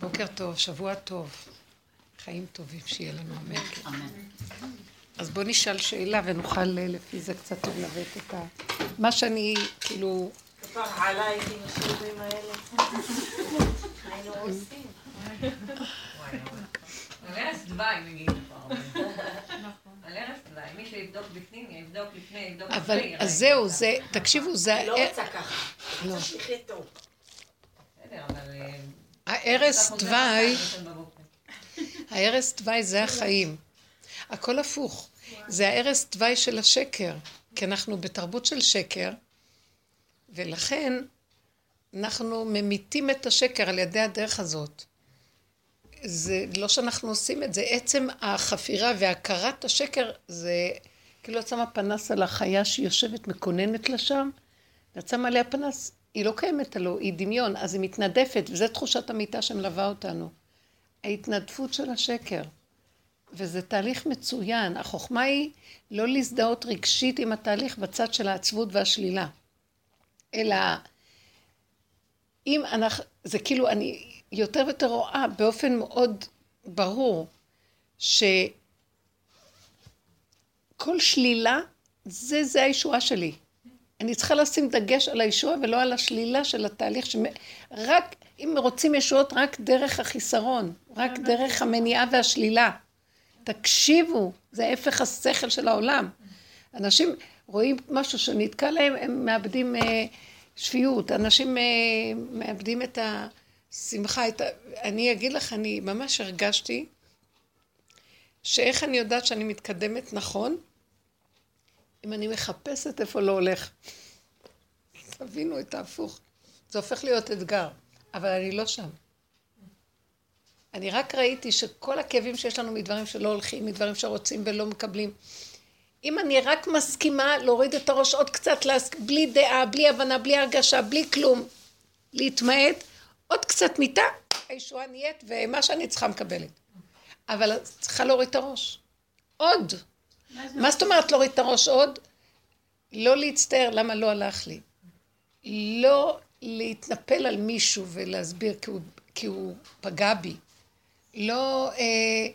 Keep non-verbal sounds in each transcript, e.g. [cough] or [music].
בוקר טוב, שבוע טוב. חיים טובים שיהיה לנו, אמן. אז בוא נשאל שאלה ונוכל לפי זה קצת לנווט את ה... מה שאני, כאילו... כפר עלייך עם השיעורים האלה. היינו עושים. על ערש דווי נגיד. על ערש דווי, מי שיבדוק בפנים, יבדוק לפני, יבדוק אבל, אז זהו, זה, תקשיבו, זה... היא לא רוצה ככה. לא. בסדר, אבל... הערש חוזר בבוקר. הערש דווי זה החיים. הכל הפוך. זה הערש דווי של השקר. כי אנחנו בתרבות של שקר, ולכן אנחנו ממיתים את השקר על ידי הדרך הזאת. זה לא שאנחנו עושים את זה, עצם החפירה והכרת השקר זה כאילו את שמה פנס על החיה שיושבת מקוננת לה שם, ואת שמה עליה פנס, היא לא קיימת הלא, היא דמיון, אז היא מתנדפת, וזו תחושת המיטה שמלווה אותנו. ההתנדפות של השקר. וזה תהליך מצוין. החוכמה היא לא להזדהות רגשית עם התהליך בצד של העצבות והשלילה. אלא אם אנחנו, זה כאילו, אני יותר ויותר רואה באופן מאוד ברור, שכל שלילה, זה, זה הישועה שלי. אני צריכה לשים דגש על הישועה ולא על השלילה של התהליך, שרק, אם רוצים ישועות, רק דרך החיסרון, רק דרך המניעה והשלילה. תקשיבו, זה הפך השכל של העולם. אנשים רואים משהו שנתקע להם, הם מאבדים אה, שפיות, אנשים אה, מאבדים את השמחה, את ה... אני אגיד לך, אני ממש הרגשתי שאיך אני יודעת שאני מתקדמת נכון, אם אני מחפשת איפה לא הולך. תבינו את ההפוך. זה הופך להיות אתגר, אבל אני לא שם. אני רק ראיתי שכל הכאבים שיש לנו מדברים שלא הולכים, מדברים שרוצים ולא מקבלים, אם אני רק מסכימה להוריד את הראש עוד קצת, בלי דעה, בלי הבנה, בלי הרגשה, בלי כלום, להתמעט, עוד קצת מיטה, הישועה נהיית, ומה שאני צריכה מקבלת. אבל צריכה להוריד את הראש. עוד. מה זאת אומרת להוריד את הראש עוד? לא להצטער למה לא הלך לי. לא להתנפל על מישהו ולהסביר כי הוא, כי הוא פגע בי. לא אה,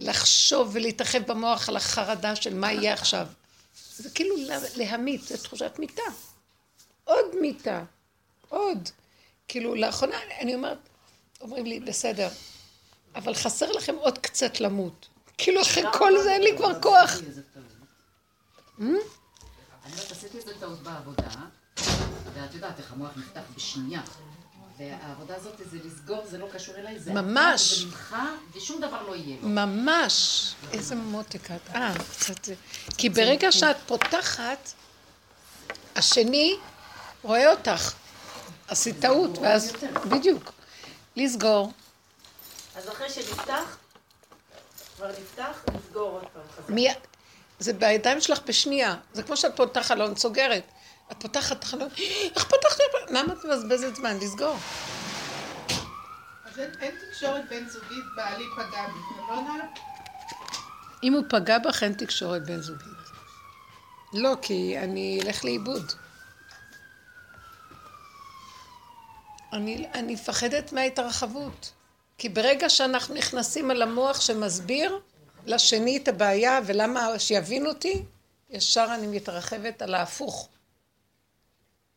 לחשוב ולהתרחב במוח על החרדה של מה יהיה עכשיו. זה כאילו להמית, זה תחושת מיתה. עוד מיתה, עוד. כאילו, לאחרונה אני אומרת, אומרים לי, בסדר, אבל חסר לכם עוד קצת למות. כאילו, אחרי כל זה אין לי כבר כוח. אני אומרת, עשיתי איזה טעות בעבודה, ואת יודעת איך המוח נפתח בשנייה. והעבודה הזאת זה לסגור, זה לא קשור אליי, זה ממש. זה ממך, ושום דבר לא יהיה לו. ממש. איזה מותק את. אה, קצת... כי ברגע שאת פותחת, השני רואה אותך. עשית טעות, ואז... בדיוק. לסגור. אז אחרי שנפתח, כבר נפתח, נסגור עוד פעם חזק. מי... זה בידיים שלך בשנייה. זה כמו שאת פותחת חלון, סוגרת. את פותחת חלון, איך פתחתי? למה את מבזבזת זמן? לסגור. אז אין אין תקשורת בין זוגית, בעלי פגע בי, נכון? אם הוא פגע בך, אין תקשורת בין זוגית. לא, כי אני אלך לאיבוד. אני, אני מפחדת מההתרחבות. כי ברגע שאנחנו נכנסים על המוח שמסביר לשני את הבעיה ולמה שיבין אותי, ישר אני מתרחבת על ההפוך.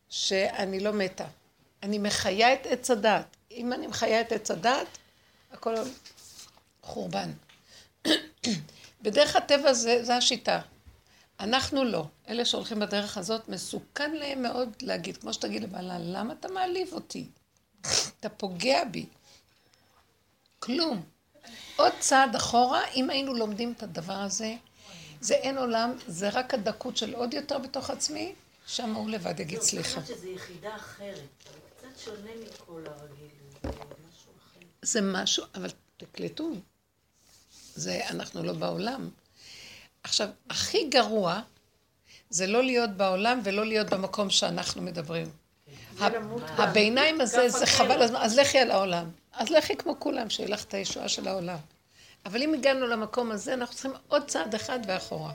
שאני לא מתה. אני מחיה את עץ הדעת. אם אני מחיה את עץ הדעת, הכל חורבן. [clears throat] בדרך הטבע זה, זה השיטה. אנחנו לא. אלה שהולכים בדרך הזאת, מסוכן להם מאוד להגיד, כמו שתגיד לבעלה, למה אתה מעליב אותי? אתה פוגע בי. כלום. עוד צעד אחורה, אם היינו לומדים את הדבר הזה, זה אין עולם, זה רק הדקות של עוד יותר בתוך עצמי, שם הוא לבד יגיד סליחה. זאת אומרת שזו יחידה אחרת, קצת שונה מכל הרגיל, זה משהו אחר. זה משהו, אבל תקלטו, זה, אנחנו לא בעולם. עכשיו, הכי גרוע זה לא להיות בעולם ולא להיות במקום שאנחנו מדברים. הביניים הזה, זה חבל, אז, אז לכי על העולם. אז לכי כמו כולם, שיהיה לך את הישועה של העולם. אבל אם הגענו למקום הזה, אנחנו צריכים עוד צעד אחד ואחורה.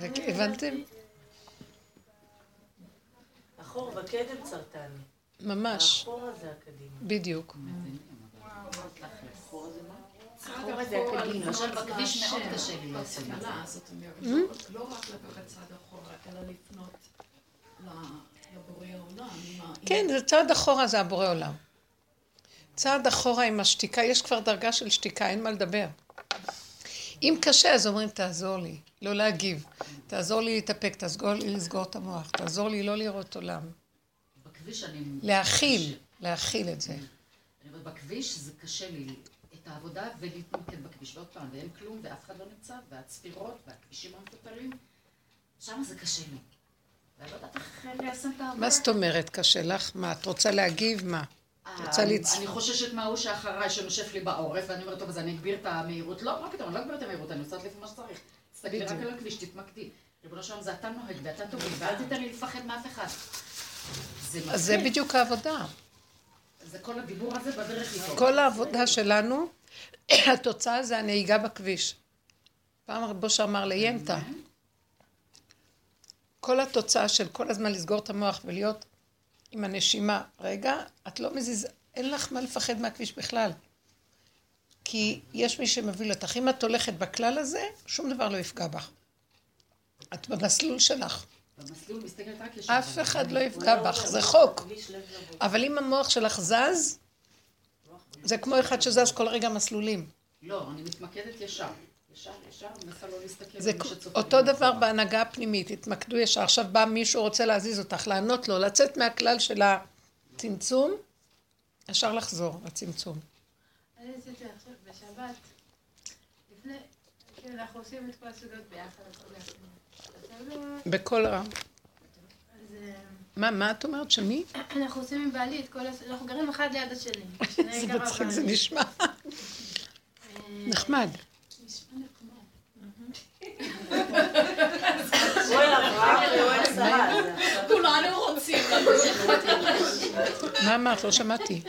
הבנתם? אחור בקדם צרטני. ממש, האחורה זה הקדימה. בדיוק. האחורה זה הקדימה. למשל בכביש מאוד קשה לי לעשות את זה. לא- לא רק לקחת צעד אחורה, אלא לפנות לבורא עם כן, זה צעד אחורה, זה הבורא עולם. צעד אחורה עם השתיקה, יש כבר דרגה של שתיקה, אין מה לדבר. אם קשה, אז אומרים, תעזור לי, לא להגיב. תעזור לי להתאפק, תעזור לי לסגור את המוח, תעזור לי לא לראות עולם. בכביש אני... להכיל, להכיל את זה. אני אומרת, בכביש זה קשה לי, את העבודה ולהתמקד בכביש. ועוד פעם, ואין כלום, ואף אחד לא נמצא, והצפירות, והכבישים המפותלים, שם זה קשה לי. ואני לא יודעת איך ליישם את העבודה. מה זאת אומרת, קשה לך? מה, את רוצה להגיב? מה? רוצה לצ- אני חוששת מההוא שאחריי שנושף לי בעורף, ואני אומרת, טוב, אז אני אגביר את המהירות. לא, מה פתאום, אני לא אגביר את המהירות, אני עושה את לפי מה שצריך. תסתכלי רק. על הכביש, תתמקדי. ריבונו שלום, זה אתה נוהג ואתה תוביל, ואל תיתן לי לפחד מאף אחד. זה אז זה. בדיוק העבודה. זה כל הדיבור הזה בדרך איתו. כל העבודה שלנו, [coughs] התוצאה זה הנהיגה בכביש. פעם רב אושר אמר ליינטה, כל התוצאה של כל הזמן לסגור את המוח ולהיות עם הנשימה, רגע, את לא מזיזה, אין לך מה לפחד מהכביש בכלל. כי יש מי שמביא אותך. אם את הולכת בכלל הזה, שום דבר לא יפגע בך. את במסלול שלך. במסלול מסתכלת רק ישר. אף אחד לא יפגע בך, זה חוק. אבל אם המוח שלך זז, זה כמו אחד שזז כל רגע מסלולים. לא, אני מתמקדת ישר. ישר, ישר, מנסה לא להסתכל זה אותו דבר. בהנהגה הפנימית, התמקדו ישר. עכשיו בא מישהו רוצה להזיז אותך, לענות לו, לצאת מהכלל של הצמצום, ישר לחזור לצמצום. אני עשיתי עכשיו בשבת, לפני, כאילו אנחנו עושים את כל הסוגיות ביחד, בכל רם. אה, מה, מה את אומרת? שמי? [clears throat] אנחנו עושים עם בעלי את כל, הס- אנחנו גרים אחד ליד השני. [laughs] שני זה. מצחיק, זה נשמע אה, נחמד. נשמע נחמד. יואל אברהם ויואל שרה. זה עכשיו. כולנו רוצים. מה אמרת? לא שמעתי.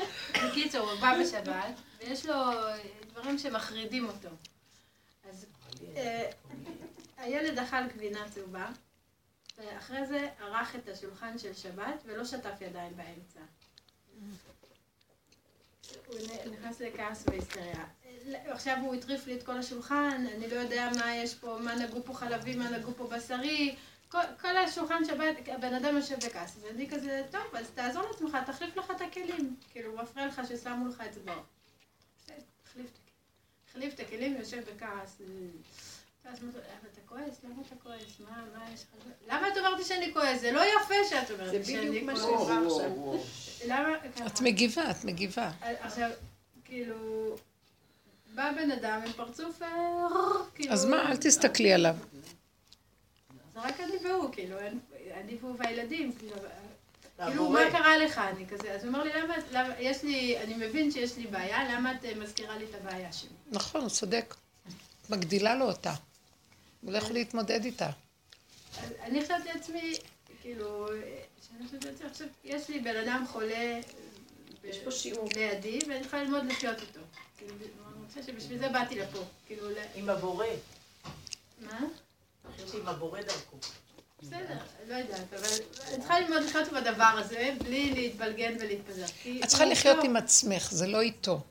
בקיצור, הוא בא בשבת, ויש לו דברים שמחרידים אותו. אז אה, הילד אכל גבינה צהובה, ואחרי זה ערך את השולחן של שבת, ולא שטף ידיים באמצע. הוא נכנס לכעס והיסטריה. עכשיו הוא הטריף לי את כל השולחן, אני לא יודע מה יש פה, מה נגעו פה חלבי, מה נגעו פה בשרי. כל, כל השולחן שבת, הבן אדם יושב בכעס. ואני כזה, טוב, אז תעזור לעצמך, תחליף לך את הכלים. כאילו, מפריע לך ששמו לך תחליף את הכלים. החליף את הכלים, יושב בכעס. אז אמרתי לו, "אבל אתה כועס? למה אתה כועס? מה, מה יש לך? למה את אומרת שאני כועס? זה לא יפה שאת אומרת זה לי שאני בדיוק מה כועס. שבא עכשיו. את מגיבה, את מגיבה. עכשיו, כאילו, בא בן אדם עם פרצוף, אה, כאילו... אז מה, אל תסתכלי עליו. זה רק אני והוא, כאילו, אני והוא והילדים, כאילו, כאילו. מה קרה לך? אני כזה, אז הוא אומר לי, למה, יש לי, אני מבין שיש לי בעיה, למה את אה, מזכירה לי את הבעיה שלי? נכון, צודק. מגדילה לו אותה. הוא לא יכול להתמודד איתה. אני חשבתי לעצמי, כאילו, שאני חושבת לעצמי, עכשיו, יש לי בן אדם חולה יש פה שיעור. לידי, ואני צריכה ללמוד לחיות איתו. כאילו, אני חושבת שבשביל זה באתי לפה. כאילו, עם הבורא. מה? עם הבורא דרכו. בסדר, לא יודעת, אבל אני צריכה ללמוד לחיות עם הדבר הזה, בלי להתבלגן ולהתפזר. את צריכה הוא לחיות. עם עצמך, זה לא איתו.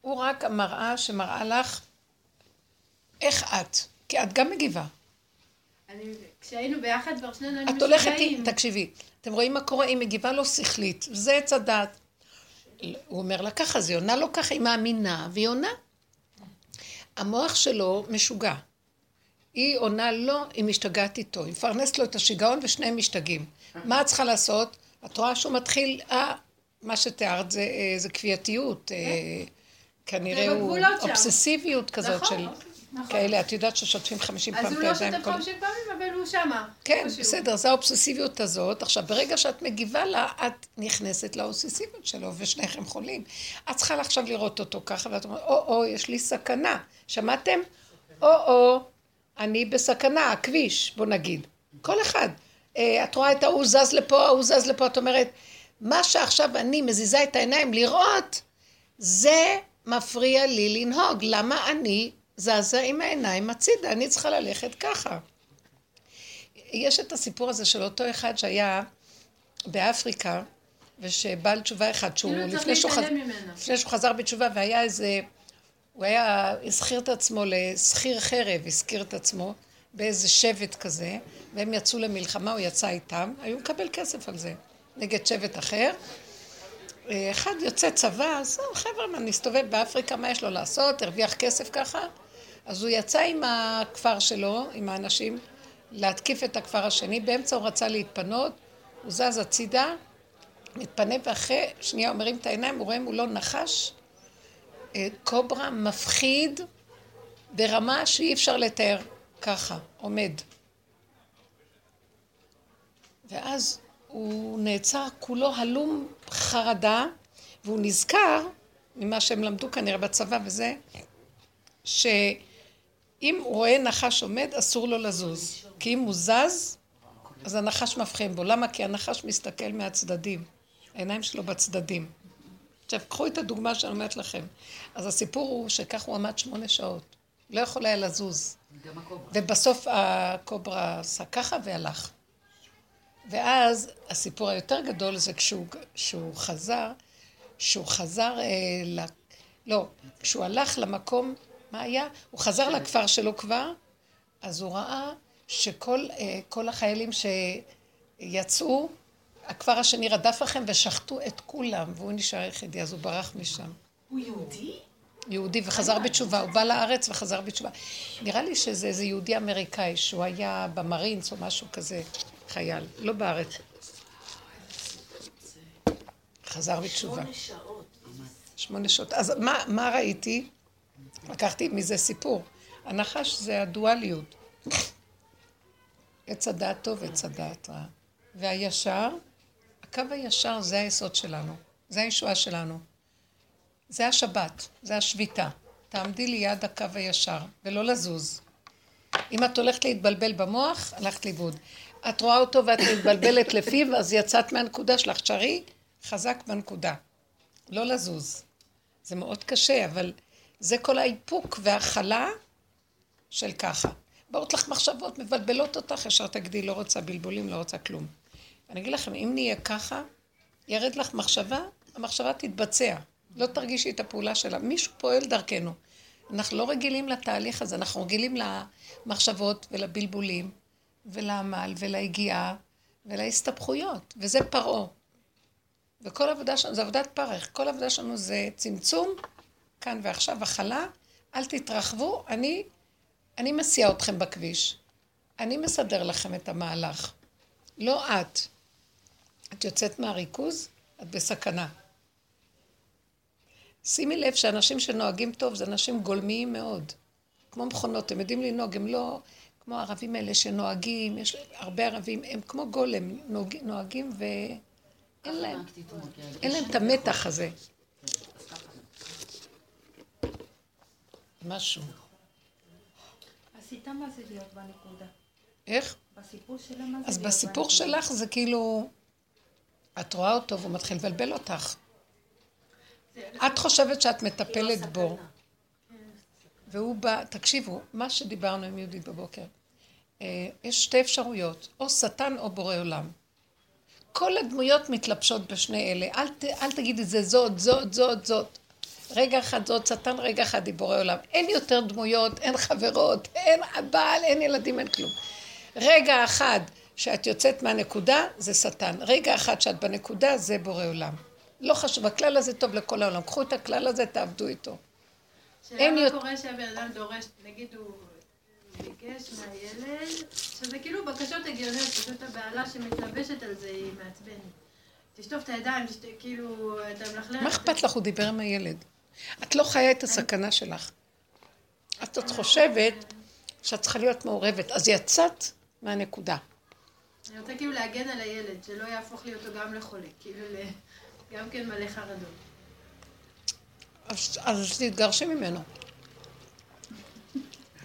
הוא רק המראה שמראה לך איך את, כי את גם מגיבה. אני, כשהיינו ביחד כבר שנינו היינו את הולכת, משוגעים. עם- תקשיבי, אתם רואים מה קורה? היא מגיבה לא שכלית, זה עץ הדת. הוא אומר לה ככה, אז היא עונה לו ככה, היא מאמינה, והיא עונה. המוח שלו משוגע. היא עונה לו, היא משתגעת איתו. היא מפרנסת לו את השיגעון ושניהם משתגעים. מה את צריכה לעשות? את רואה שהוא מתחיל, אה, מה שתיארת זה, אה, זה כפייתיות. אה, כנראה זה הוא. אובססיביות כזאת נכון, של נכון. כאלה. את יודעת ששוטפים חמישים פעם אז את הוא לא הידיים. שותף כל- 50 פעמים, אבל הוא שמה. כן. בסדר, זה האובססיביות הזאת. עכשיו, ברגע שאת מגיבה לה, את נכנסת לאובססיביות שלו, ושניכם חולים. את צריכה עכשיו לראות אותו ככה, ואת אומרת, או-או, יש לי סכנה. שמעתם? או-או, אני בסכנה, הכביש, בוא נגיד. כל אחד. אה, את רואה את ההוא זז לפה, ההוא זז לפה, את אומרת, מה שעכשיו אני מזיזה את העיניים לראות, זה מפריע לי לנהוג. למה אני זזה עם העיניים הצידה? אני צריכה ללכת ככה. יש את הסיפור הזה של אותו אחד שהיה באפריקה, ושבעל תשובה אחד, שהוא כאילו לפני שהוא, חז... לפני שהוא חזר בתשובה והיה איזה, הוא היה, הזכיר את עצמו לשכיר חרב, הזכיר את עצמו באיזה שבט כזה, והם יצאו למלחמה, הוא יצא איתם, היו מקבל כסף על זה, נגד שבט אחר. אה, אחד יוצא צבא, אז זהו, חבר'ה, נסתובב באפריקה, מה יש לו לעשות? הרוויח כסף ככה. אז הוא יצא עם הכפר שלו, עם האנשים, להתקיף את הכפר השני, באמצע הוא רצה להתפנות, הוא זז הצידה, מתפנה ואחרי שנייה הוא מרים את העיניים, הוא רואה מולו נחש, אה, קוברה מפחיד ברמה שאי אפשר לתאר, ככה, עומד. ואז הוא נעצר כולו הלום חרדה, והוא נזכר, ממה שהם למדו כנראה בצבא וזה, שאם הוא רואה נחש עומד, אסור לו לזוז. כי אם הוא זז, אז הנחש מבחין בו. למה? כי הנחש מסתכל מהצדדים. העיניים שלו בצדדים. עכשיו, קחו את הדוגמה שאני אומרת לכם. אז הסיפור הוא שכך הוא עמד שמונה שעות. לא יכול היה לזוז. ובסוף הקוברה עשה ככה והלך. ואז הסיפור היותר גדול זה כשהוא, חזר, כשהוא חזר אה, ל... לא, כשהוא הלך למקום, מה היה? הוא חזר לכפר שלו כבר, אז הוא ראה שכל אה, כל החיילים שיצאו, הכפר השני רדף אחריהם ושחטו את כולם, והוא נשאר יחידי, אז הוא ברח משם. הוא יהודי? יהודי וחזר בתשובה, הוא בא לארץ וחזר בתשובה. נראה לי שזה איזה יהודי אמריקאי שהוא היה במרינס או משהו כזה, חייל, לא בארץ. חזר בתשובה. שמונה שעות. שמונה שעות. אז מה, מה ראיתי? לקחתי מזה סיפור. הנחש זה הדואליות. עץ הדעת טוב, עץ הדעת רע. והישר, הקו הישר זה היסוד שלנו, זה הישועה שלנו. זה השבת, זה השביתה. תעמדי ליד הקו הישר, ולא לזוז. אם את הולכת להתבלבל במוח, הלכת לאיבוד. את רואה אותו ואת מתבלבלת לפיו, אז יצאת מהנקודה שלך. תשארי חזק בנקודה. לא לזוז. זה מאוד קשה, אבל זה כל האיפוק וההכלה של ככה. באות לך מחשבות, מבלבלות אותך, ישר תגידי, לא רוצה בלבולים, לא רוצה כלום. אני אגיד לכם, אם נהיה ככה, ירד לך מחשבה, המחשבה תתבצע. לא תרגישי את הפעולה שלה. מישהו פועל דרכנו. אנחנו לא רגילים לתהליך הזה, אנחנו רגילים למחשבות ולבלבולים ולעמל וליגיעה ולהסתבכויות, וזה פרעה. וכל עבודה שלנו, זה עבודת פרך, כל עבודה שלנו זה צמצום, כאן ועכשיו, הכלה, אל תתרחבו, אני, אני מסיע אתכם בכביש. אני מסדר לכם את המהלך. לא את. את יוצאת מהריכוז, את בסכנה. שימי לב שאנשים שנוהגים טוב זה אנשים גולמיים מאוד. כמו מכונות, הם יודעים לנהוג, הם לא כמו הערבים האלה שנוהגים, יש הרבה ערבים, הם כמו גולם, נוהג, נוהגים ואין להם, אין להם את המתח הזה. אז ככה. משהו. אז איתה מה זה להיות בנקודה? איך? בסיפור שלה מה זה אז בסיפור? שלך זה כאילו, את רואה אותו והוא מתחיל לבלבל אותך. את חושבת שאת מטפלת בו, והוא בא, תקשיבו, מה שדיברנו עם יהודית בבוקר, אה, יש שתי אפשרויות, או שטן או בורא עולם. כל הדמויות מתלבשות בשני אלה, אל, ת, אל תגיד את זה זאת, זאת, זאת, זאת. רגע אחד זאת שטן, רגע אחד היא בורא עולם. אין יותר דמויות, אין חברות, אין בעל, אין ילדים, אין כלום. רגע אחד שאת יוצאת מהנקודה, זה שטן. רגע אחד שאת בנקודה, זה בורא עולם. לא חשוב, הכלל הזה טוב לכל העולם. קחו את הכלל הזה, תעבדו איתו. שאלה מה יותר- קורה שהבן אדם דורש, נגיד הוא ביקש מהילד, שזה כאילו בקשות הגיוניות, פשוט הבעלה שמתלבשת על זה היא מעצבנת. תשטוף את הידיים, תשט... כאילו, אתה מלכלך. מה אכפת לך? הוא דיבר עם הילד. את לא חיה את הסכנה שלך. את עוד חושבת שאת צריכה להיות מעורבת. אז יצאת מהנקודה. אני רוצה כאילו להגן על הילד, שלא יהפוך לי אותו גם לחולה, כאילו. גם כן מלא חרדות. אז, אז תתגרשי ממנו.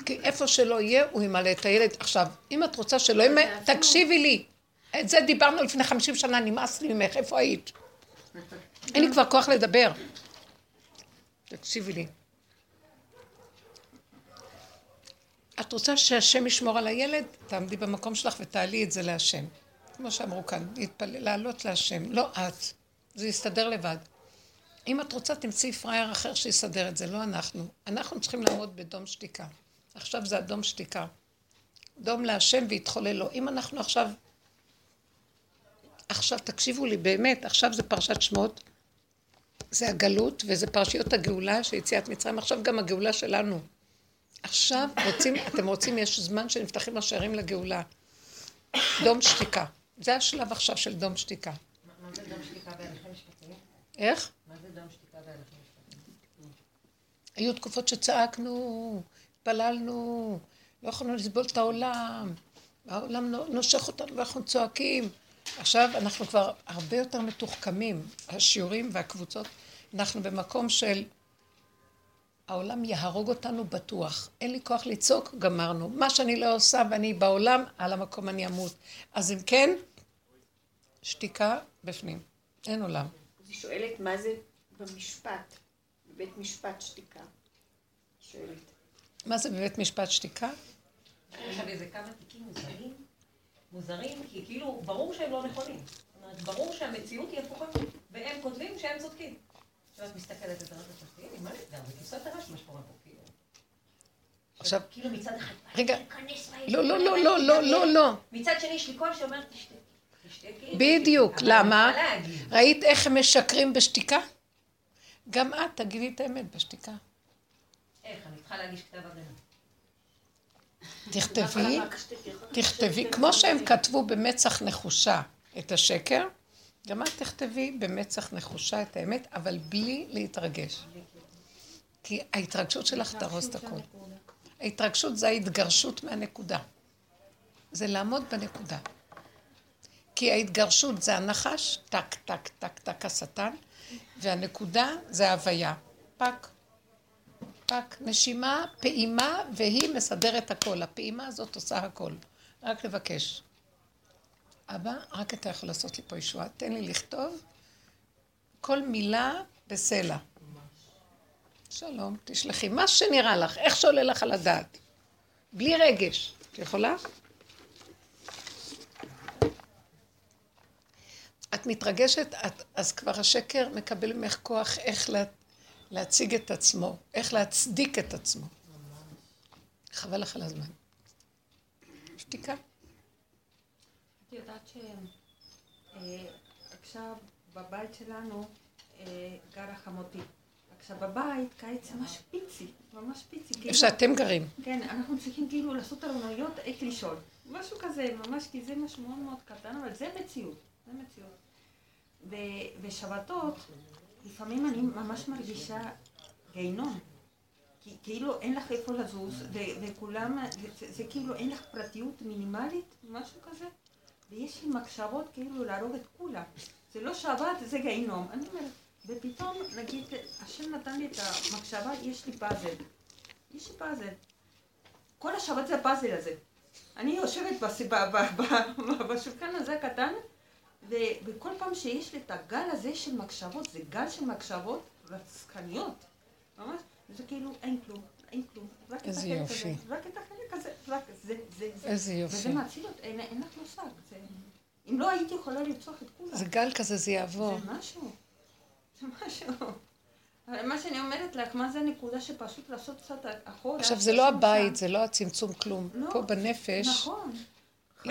כי איפה שלא יהיה, הוא ימלא את הילד. עכשיו, אם את רוצה שלא ימלא, תקשיבי לי. את זה דיברנו לפני חמישים שנה, נמאס לי ממך, איפה היית? [laughs] אין לי כבר כוח לדבר. תקשיבי לי. את רוצה שהשם ישמור על הילד? תעמדי במקום שלך ותעלי את זה להשם. כמו שאמרו כאן, להתפלל, לעלות להשם, לא את. זה יסתדר לבד. אם את רוצה, תמצאי פראייר אחר שיסדר את זה, לא אנחנו. אנחנו צריכים לעמוד בדום שתיקה. עכשיו זה הדום שתיקה. דום להשם ויתחולל לו. אם אנחנו עכשיו... עכשיו, תקשיבו לי, באמת, עכשיו זה פרשת שמות, זה הגלות, וזה פרשיות הגאולה של יציאת מצרים, עכשיו גם הגאולה שלנו. עכשיו רוצים, אתם רוצים, יש זמן שנפתחים השערים לגאולה. דום שתיקה. זה השלב עכשיו של דום שתיקה. מה זה דום שתיקה בהליכים משפטיים? איך? מה זה דום שתיקה בהליכים משפטיים? היו תקופות שצעקנו, התפללנו, לא יכולנו לסבול את העולם, העולם נושך אותנו ואנחנו צועקים. עכשיו אנחנו כבר הרבה יותר מתוחכמים, השיעורים והקבוצות, אנחנו במקום של העולם יהרוג אותנו בטוח. אין לי כוח לצעוק, גמרנו. מה שאני לא עושה ואני בעולם, על המקום אני אמות. אז אם כן, שתיקה בפנים. אין עולם. אז היא שואלת מה זה במשפט, בבית משפט שתיקה. שואלת. מה זה בבית משפט שתיקה? יש שם איזה כמה תיקים מוזרים, מוזרים, כי כאילו, ברור שהם לא נכונים. זאת אומרת, ברור שהמציאות היא הפוכה, והם כותבים שהם צודקים. עכשיו את מסתכלת על זה, תגידי, מה נסגר? זה כבשת הרש מה שקורה פה, כאילו. עכשיו, כאילו מצד אחד, רגע, לא, לא, לא, לא, לא, לא, לא. מצד שני יש לי קול שאומר. תשתקי. בדיוק, למה? ראית איך הם משקרים בשתיקה? גם את תגידי את האמת בשתיקה. איך? אני צריכה להגיש כתב הגנה. תכתבי, תכתבי, כמו שהם כתבו במצח נחושה את השקר, גם את תכתבי במצח נחושה את האמת, אבל בלי להתרגש. כי ההתרגשות שלך תהרוס את הכול. ההתרגשות זה ההתגרשות מהנקודה. זה לעמוד בנקודה. כי ההתגרשות זה הנחש, טק, טק, טק, טק, השטן, והנקודה זה ההוויה. פק, פק, נשימה, פעימה, והיא מסדרת הכל. הפעימה הזאת עושה הכל. רק לבקש. אבא, רק אתה יכול לעשות לי פה ישועה. תן לי לכתוב כל מילה בסלע. שלום, תשלחי. מה שנראה לך, איך שעולה לך על הדעת. בלי רגש. את יכולה? את מתרגשת, את, אז כבר השקר מקבל ממך כוח איך לה, להציג את עצמו, איך להצדיק את עצמו. חבל לך על הזמן. שתיקה. את יודעת שעכשיו בבית שלנו אה, גרה חמותי. עכשיו בבית קיץ ממש פיצי, ממש פיצי. איפה כאילו- שאתם גרים. כן, אנחנו צריכים כאילו לעשות ארוניות איך לישון. משהו כזה, ממש, כי זה משהו מאוד מאוד קטן, אבל זה מציאות, זה מציאות. ו- ושבתות, לפעמים אני ממש מרגישה גיהינום. כאילו אין לך איפה לזוז, וכולם, זה, כאילו אין לך פרטיות מינימלית, משהו כזה. ויש לי מחשבות כאילו להרוג את כולם. זה לא שבת, זה גיהינום. אני אומרת, ופתאום, נגיד, השם נתן לי את המחשבה, יש לי פאזל. יש לי פאזל. כל השבת זה הפאזל הזה. אני יושבת בשולחן הזה הקטן, וכל פעם שיש לי את הגל הזה של מחשבות, זה גל של מחשבות רצחניות. ממש, זה כאילו אין כלום, אין כלום. רק את איזה החלק יופי. הזה, רק את החלק הזה, רק זה, זה, זה. איזה יופי. וזה מצילות, אין, אין לך מושג. זה... אם לא הייתי יכולה לרצוח את כולם. זה גל כזה, זה יעבור. זה משהו. זה משהו. מה שאני אומרת לך, מה זה הנקודה שפשוט לעשות קצת אחורה. עכשיו, זה לא הבית. זה לא הצמצום כלום. לא, פה בנפש נכון.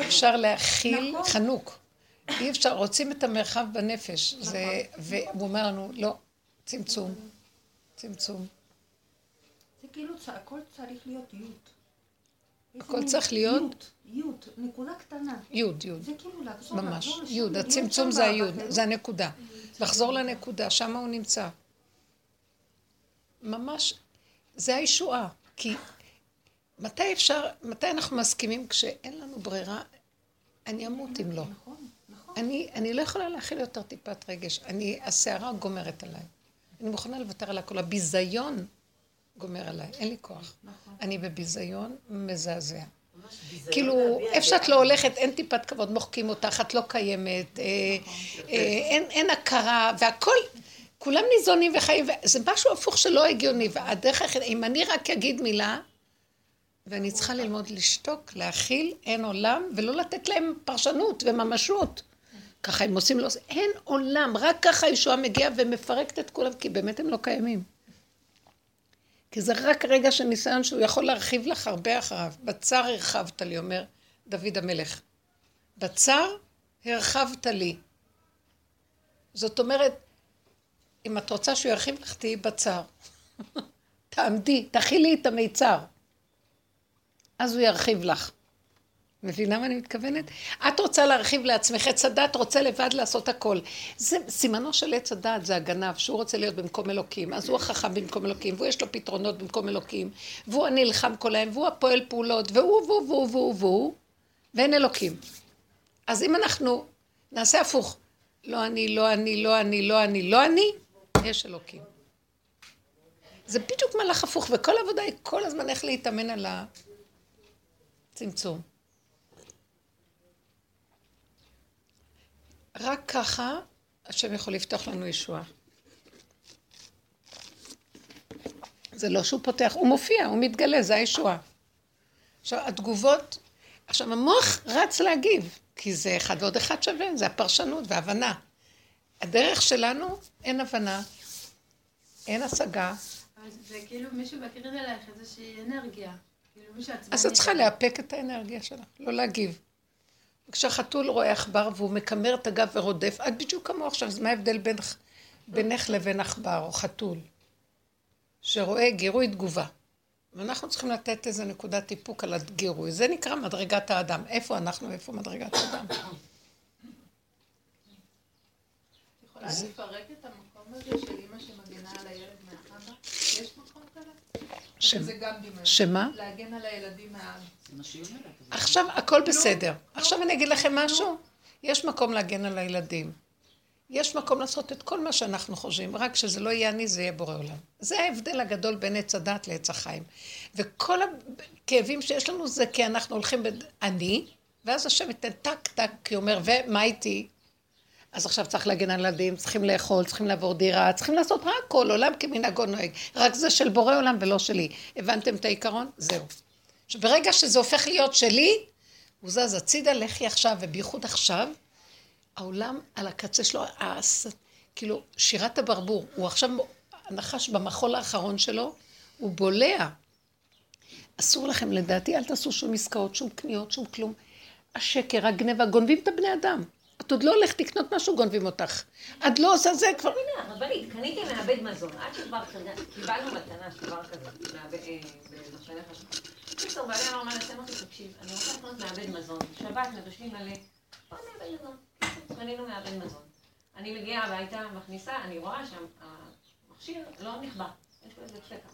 אפשר להכיל נכון. חנוק. אי אפשר, רוצים את המרחב בנפש. זה, נכון. והוא אומר לנו, לא, צמצום, צמצום. זה כאילו, הכל צריך להיות יוד. הכל צריך להיות? יוד, יוד, נקודה קטנה. יוד, יוד. זה כאילו לחזור, ממש, יוד, הצמצום זה היוד. זה הנקודה. לחזור לנקודה, שם הוא נמצא. ממש, זה הישועה. כי מתי אפשר, מתי אנחנו מסכימים כשאין לנו ברירה, אני אמות אם לא. נכון. אני, אני לא יכולה להכיל יותר טיפת רגש. אני, הסערה גומרת עליי. אני מוכנה לוותר על הכל. הביזיון גומר עליי, אין לי כוח. נכון. אני בביזיון מזעזע. כאילו, איפה שאת. לא הולכת, אין טיפת כבוד, מוחקים אותך, את לא קיימת, אה, אה, אין, אין הכרה, והכל, כולם ניזונים וחיים, זה משהו הפוך שלא הגיוני, והדרך היחידה, אם אני רק אגיד מילה, ואני צריכה ללמוד לשתוק, להכיל, אין עולם, ולא לתת להם פרשנות וממשות. ככה הם עושים לו, אין עולם, רק ככה ישועה מגיעה ומפרקת את כולם, כי באמת הם לא קיימים. כי זה רק רגע של ניסיון שהוא יכול להרחיב לך הרבה אחריו. בצר הרחבת לי, אומר דוד המלך. בצר הרחבת לי. זאת אומרת, אם את רוצה שהוא ירחיב לך, תהיי בצר. [laughs] תעמדי, תכילי את המיצר. אז הוא ירחיב לך. מבינה מה אני מתכוונת? את רוצה להרחיב לעצמך, עץ הדת רוצה לבד לעשות הכל. זה סימנו של עץ הדת, זה הגנב, שהוא רוצה להיות במקום אלוקים, אז הוא החכם במקום אלוקים, והוא יש לו פתרונות במקום אלוקים, והוא הנלחם כל היום, והוא הפועל פעולות, והוא, והוא, והוא, והוא, והוא, ואין אלוקים. אז אם אנחנו נעשה הפוך, לא אני, לא אני, לא אני, לא אני, לא אני, יש אלוקים. זה בדיוק מהלך הפוך, וכל העבודה היא כל הזמן איך להתאמן על הצמצום. רק ככה השם יכול לפתוח לנו ישועה. זה לא שהוא פותח, הוא מופיע, הוא מתגלה, זה הישועה. עכשיו, התגובות, עכשיו המוח רץ להגיב, כי זה אחד ועוד אחד שווה, זה הפרשנות והבנה. הדרך שלנו, אין הבנה, אין השגה. זה כאילו מישהו מקרין אלייך איזושהי אנרגיה. כאילו מישהו עצבני. אז את צריכה לאפק את האנרגיה שלך, לא להגיב. כשהחתול רואה עכבר והוא מקמר את הגב ורודף, את בדיוק כמוהו עכשיו, אז מה ההבדל בינך, בינך לבין עכבר או חתול? שרואה גירוי תגובה. ואנחנו צריכים לתת איזה נקודת איפוק על הגירוי. זה נקרא מדרגת האדם. איפה אנחנו, איפה מדרגת האדם? יכולה לפרק את המקום הזה של אימא שמגנה על הילד ש-. שמה? להגן על הילדים מה. עכשיו הכל בסדר. עכשיו אני אגיד לכם משהו. יש מקום להגן על הילדים. יש מקום לעשות את כל מה שאנחנו חושבים, רק שזה לא יהיה אני, זה יהיה בורא עולם. זה ההבדל הגדול בין עץ הדת לעץ החיים. וכל הכאבים שיש לנו זה כי אנחנו הולכים ב"אני", ואז השם ייתן טק טק, כי הוא אומר, ומה איתי? אז עכשיו צריך להגן על ילדים, צריכים לאכול, צריכים לעבור דירה, צריכים לעשות רק כל עולם כמנהגו נוהג. רק זה של בורא עולם ולא שלי. הבנתם את העיקרון? זהו. שברגע שזה הופך להיות שלי, הוא זז הצידה, לכי עכשיו, ובייחוד עכשיו, העולם על הקצה שלו, הס... כאילו, שירת הברבור, הוא עכשיו, הנחש במחול האחרון שלו, הוא בולע. אסור לכם, לדעתי, אל תעשו שום עסקאות, שום קניות, שום כלום. השקר, הגניבה, גונבים את הבני אדם. את עוד לא הולכת לקנות משהו, גונבים אותך. את לא עושה זה כבר... רבנית, קניתי מעבד מזון, עד שכבר קיבלנו מתנה של דבר כזה, אה, במחסני חשמל. קיצור, בעלי אמר מה נעשה, אמרתי, תקשיב, אני רוצה לקנות מעבד מזון, שבת מבשלים מלא, בוא מעבד מזון. קנינו מעבד מזון. אני מגיעה הביתה, מכניסה, אני רואה שהמכשיר לא נכבה, יש לו איזה שקע.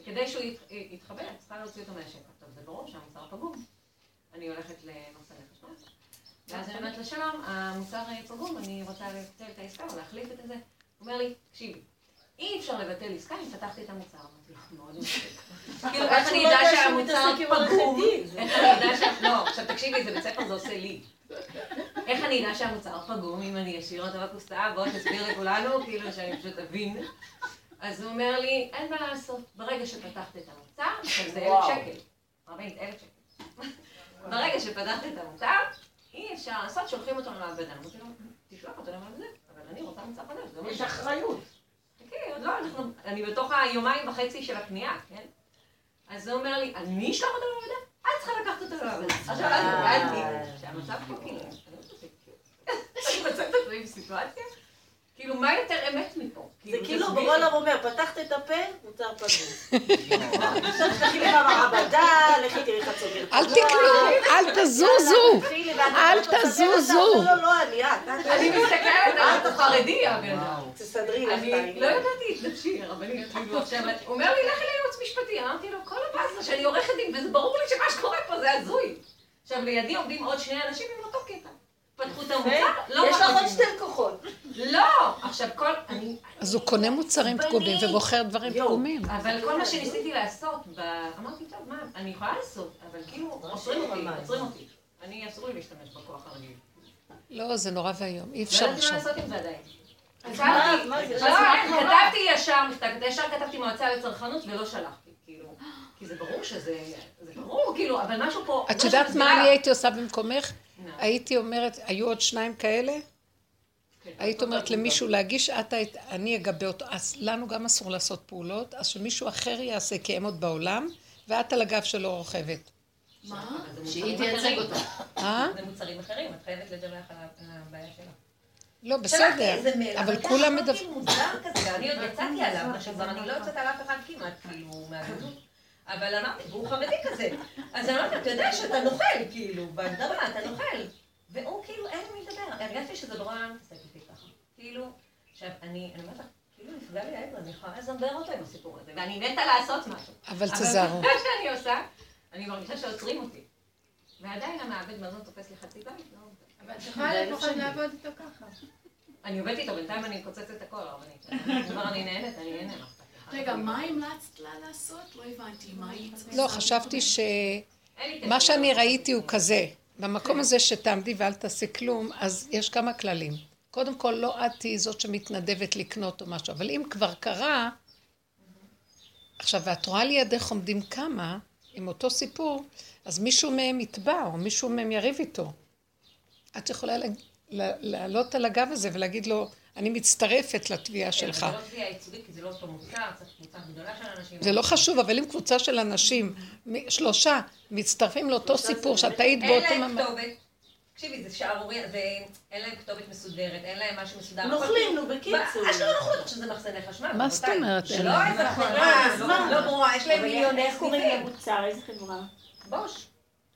וכדי שהוא ית- יתחבר, צריכה להוציא אותו מהשקע. טוב, זה ברור שהמוצר פגום. אני הולכת למחסני חשמל. ואז אני אומרת לו, שלום, המוצר פגום, אני רוצה לבטל את העסקה או להחליף את זה. הוא אומר לי, תקשיבי, אי אפשר לבטל עסקה אם פתחתי את המוצר. אמרתי לך, מאוד מצחיק. [laughs] כאילו, איך אני אדע שהמוצר פגום? איך אני אדע ש... לא, עכשיו תקשיבי, זה בית ספר, זה עושה לי. איך אני אדע שהמוצר פגום אם אני אשאיר אותו בקופסה? בוא תסביר לכולנו, כאילו שאני פשוט אבין. אז הוא אומר לי, אין מה לעשות, ברגע שפתחת את המוצר, עכשיו זה אלף שקל. רבנית, אלף שקל. ברגע שפתחת את המוצר, אי אפשר לעשות, שולחים אותו למעבדה. אמרתי לו, תשלח אותו למעבדה, אבל אני רוצה מוצר חדש. זה לא יש משנה." אחריות. עוד לא, אנחנו, אני בתוך היומיים וחצי של הקנייה, כן? אז הוא אומר לי, אני אשלח אותו למעבדה? את צריכה לקחת אותו למעבדה. עכשיו, אז הבנתי שהמצב פה כאילו, אני לא אני מצאת את עצמי בסיטואציה, כאילו, מה יותר אמת מפה? זה כאילו. בורא עולם אומר, פתחת את הפה, מוצר פגום. עכשיו תלכי לי במעבדה, לכי תראי איך את סוגרת. אל תקנו, אל תזוזו. אל תזוזו. לא, לא, לא, אני את. את. אני מסתכלת על החרדי, הבן אדם. תסדרי לך את אני. לא ידעתי, תקשיבי, הרבנית, כאילו עכשיו, הוא אומר לי, לכי לייעוץ משפטי, אמרתי לו, כל הבאסה שאני עורכת דין, וזה ברור לי שמה שקורה פה זה הזוי. עכשיו, לידי עומדים עוד שני אנשים עם אותו קטע. פתחו את המוצר, לא יש לך עוד. שתי לקוחות. לא! עכשיו, כל... אני... אז הוא קונה מוצרים פגומים ומוכר דברים. פגומים. אבל כל מה שניסיתי לעשות, ב... אמרתי, טוב, מה, אני יכולה לעשות, אבל כאילו, עוצרים אותי, עוצרים אותי. אני, אסור לי להשתמש בכוח הרגיל. לא, זה נורא ואיום. אי לא אפשר יודעת מה עכשיו. לעשות עם זה עדיין. כתבתי, מה, מה זה? לא? כתבתי ישר מכתב, ישר כתבתי מועצה לצרכנות ולא שלחתי, כאילו, כי זה ברור שזה, זה ברור, כאילו, אבל משהו פה... את יודעת. מה אני הייתי עושה במקומך? הייתי אומרת, היו עוד שניים כאלה, היית אומרת למישהו להגיש, את אני אגבה אותו, אז לנו גם אסור לעשות פעולות, אז שמישהו אחר יעשה כי הם עוד בעולם, ואת על הגב שלו רוכבת. מה? שהיא תייצג אותו. אה? זה מוצרים אחרים, את חייבת לדווח על הבעיה שלה. לא, בסדר, אבל כולם. מדווחים. כזה, אני עוד יצאתי עליו, עכשיו אני לא יוצאת על אף אחד כמעט, כאילו, מהגדות. אבל אמרתי, והוא חרדי כזה. אז אמרתי, אתה יודע שאתה נוכל, כאילו, בהגדרה, אתה נוכל. והוא כאילו, אין עם מי לדבר. הרגשתי שזה נורא מתעסק איתי ככה. כאילו, עכשיו, אני, אני אומרת לך, כאילו נפגע לי העבר, אני יכולה לזמבר אותו עם הסיפור הזה, ואני מתה לעשות משהו. אבל תזהרו. אבל מה שאני עושה, אני מרגישה שעוצרים אותי. ועדיין המעבד מזון תופס לי חצי בית, לא... אבל את יכולה לפחות לעבוד איתו ככה. אני עובדת איתו, בינתיים אני קוצצת את הכל, הרבנית. כבר אני נהנית, אני נהנה. מה אכפת לך? רגע, מה המלצת לה לעשות? לא הבנתי. מה היא... לא, חשבתי שמה לי טלפון. שאני ראיתי הוא כזה, במקום הזה שתעמדי ואל תעשי כלום, אז יש כמה כללים. קודם כל, לא את תהיי זאת שמתנדבת לקנות או משהו, אבל אם כבר קרה, עכשיו, ואת רואה לידך עומדים כמה, עם אותו סיפור, אז מישהו מהם יתבע, או מישהו מהם יריב איתו. את יכולה לה- לה- לעלות על הגב הזה ולהגיד לו, אני מצטרפת לתביעה כן, שלך. זה לא תביעה ייצוגית, כי זה לא אותו מוצר, צריך קבוצה גדולה של אנשים. זה לא חשוב, אבל אם קבוצה של אנשים, שלושה, מצטרפים לאותו סיפור שאת היית אין באותו להם ממד. כתובת. תקשיבי, זה שערוריה, זה... אין להם כתובת מסודרת, אין להם משהו מסודר. נוכלים, נו, בקיצור. אשכרה נוכלות שזה מחסני חשמל. מה זאת. אומרת, אין שלא להם? איזה חברה? לא ברורה, יש להם אבל מיליוני איך קוראים. למוצר? איזה חברה? בוש.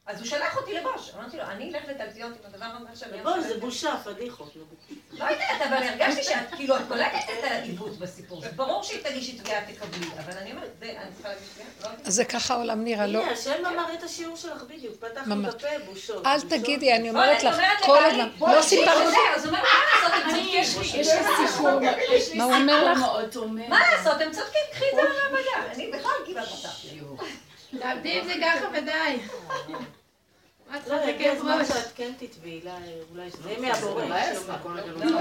אז הוא שלח אותי לבוש. אמרתי לו, אני אלך לתלפיות עם הדבר הזה עכשיו. שבת." זה בושה, פדיחות. בקיצור. לא יודעת, אבל הרגשתי שאת, כאילו, את קולטת את העיוות בסיפור. זה ברור שאם תגישי תביעה תקבלי, אבל אני אומרת, זה, אני צריכה להגיש תביעה? לא. אז זה ככה העולם נראה, לא? הנה, השם אמר את השיעור שלך בדיוק. פתחנו. את הפה, בושות. אל. תגידי, אני אומרת את לך, כל הזמן, לא סיפרנו, אז הוא אומר, מה לעשות, הם אני, יש לי צודקים. יש לי סיפור, מה הוא אומר לך? מה לעשות, הם צודקים, קחי את זה מהעבודה. אני בכלל כמעט פתחתי. תעבדי עם זה ככה ודי. לא, הגיע הזמן? שאת כן תתביעי, אולי מהבורא. לא,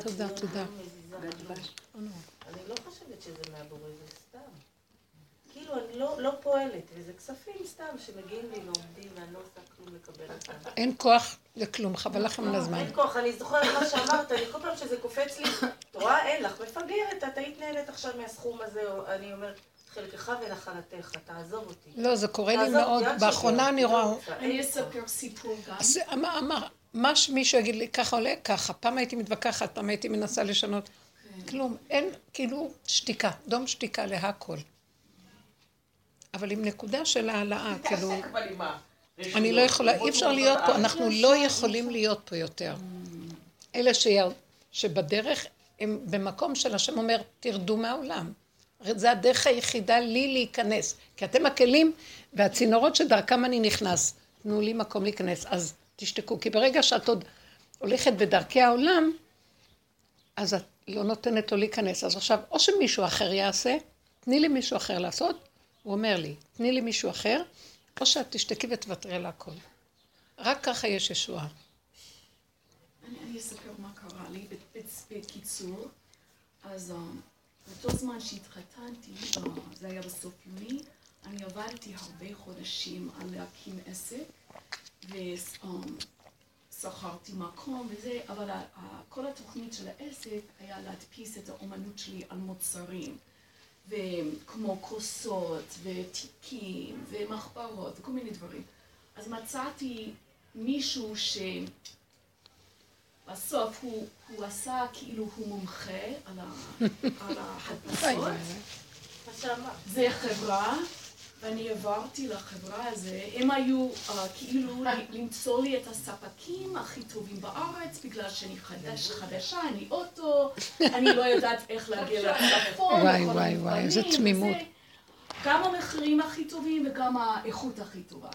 תודה, תודה. אני לא חושבת שזה מהבורא, זה סתם. כאילו, אני לא- לא פועלת, וזה כספים סתם שמגיעים לי ועומדים, ואני לא עושה כלום לקבל אותם. אין כוח לכלום, חבל לכם על הזמן. אין כוח, אני זוכרת מה שאמרת, אני כל פעם שזה קופץ לי, את רואה, אין לך, מפגרת, את היית נהנית עכשיו מהסכום הזה, אני אומרת, חלקך ונחלתך, תעזוב אותי. לא, זה קורה לי מאוד, באחרונה אני לא רואה, אין אני. אספר סיפור גם. אז אמר, אמר, מה שמישהו יגיד לי, ככה עולה, ככה. פעם הייתי מתווכחת, פעם הייתי מנסה לשנות. כלום, אין, כאילו, שתיקה, דום שתיקה להכל. אבל עם נקודה של העלאה, כאילו, אני לא יכולה, אי אפשר להיות פה, אנחנו לא יכולים להיות פה יותר. אלה שבדרך, הם במקום של השם אומר, תרדו מהעולם. זה הדרך היחידה לי להיכנס. כי אתם הכלים והצינורות שדרכם אני נכנס. תנו לי מקום להיכנס. אז תשתקו. כי ברגע שאת עוד הולכת בדרכי העולם, אז את לא נותנת לו להיכנס. אז עכשיו, או שמישהו אחר יעשה, תני לי מישהו אחר לעשות, הוא אומר לי, תני לי מישהו אחר, או שאת תשתקי ותוותרי על הכל. רק ככה יש ישועה. אני, אספר מה קרה לי בקיצור. אז um, באותו זמן שהתחתנתי, זה היה בסוף יוני, אני עבדתי הרבה חודשים על להקים עסק, ושכרתי מקום וזה, אבל כל התוכנית של העסק היה להדפיס את האומנות שלי על מוצרים. וכמו כוסות ותיקים ומחברות וכל מיני דברים. אז מצאתי מישהו ש... בסוף הוא, הוא עשה כאילו הוא מומחה על, ה, [laughs] על ההדפסות. זה חברה, ואני עברתי לחברה הזו, הם היו uh, כאילו [laughs] למצוא לי את הספקים הכי טובים בארץ, בגלל שאני חדש, [laughs] חדשה, אני אוטו, אני לא יודעת איך להגיע לצפון, וואי, וואי, וואי, איזה תמימות. גם המחירים הכי טובים וגם האיכות הכי טובה.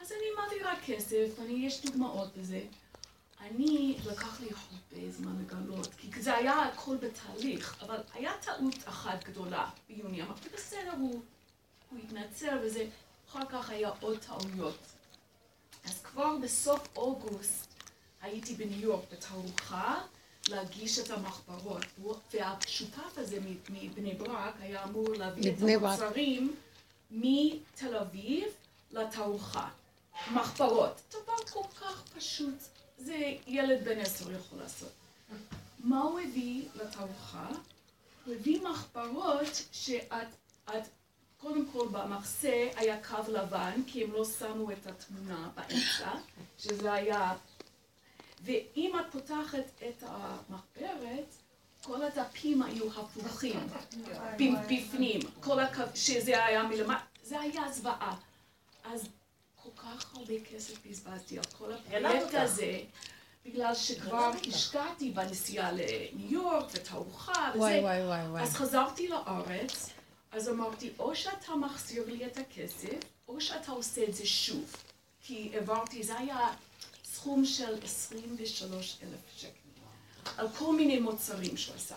אז אני מעבירה כסף, אני, יש דוגמאות לזה. אני, לקח לי הרבה זמן לגלות, כי זה היה הכל בתהליך, אבל היה טעות אחת גדולה ביוני. אמרתי, בסדר, הוא, הוא התנצל וזה, אחר כך היה עוד טעויות. אז כבר בסוף אוגוסט הייתי בניו יורק בתערוכה להגיש את המחברות, והשותף הזה מבני ברק היה אמור להביא את. המוצרים מתל אביב לתערוכה. מחברות. דבר כל כך פשוט, זה ילד בן עשר יכול לעשות. מה הוא הביא לתערוכה? הוא הביא מחברות שאת, את, קודם כל במחסה היה קו לבן, כי הם לא שמו את התמונה באמצע, שזה היה... ואם את פותחת את המחברת, כל הדפים היו הפוכים, בפנים, כל הקו, שזה היה מלמטה, זה היה זוועה. אז כך הרבה כסף בזבזתי על כל הפרויקט הזה, בגלל שכבר השקעתי בנסיעה לניו יורק ותערוכה וואי, וזה. וואי, וואי, וואי. אז חזרתי לארץ, אז אמרתי, או שאתה מחזיר לי את הכסף, או שאתה עושה את זה שוב. כי העברתי, זה היה סכום של 23 אלף שקל, על כל מיני מוצרים שהוא עשה.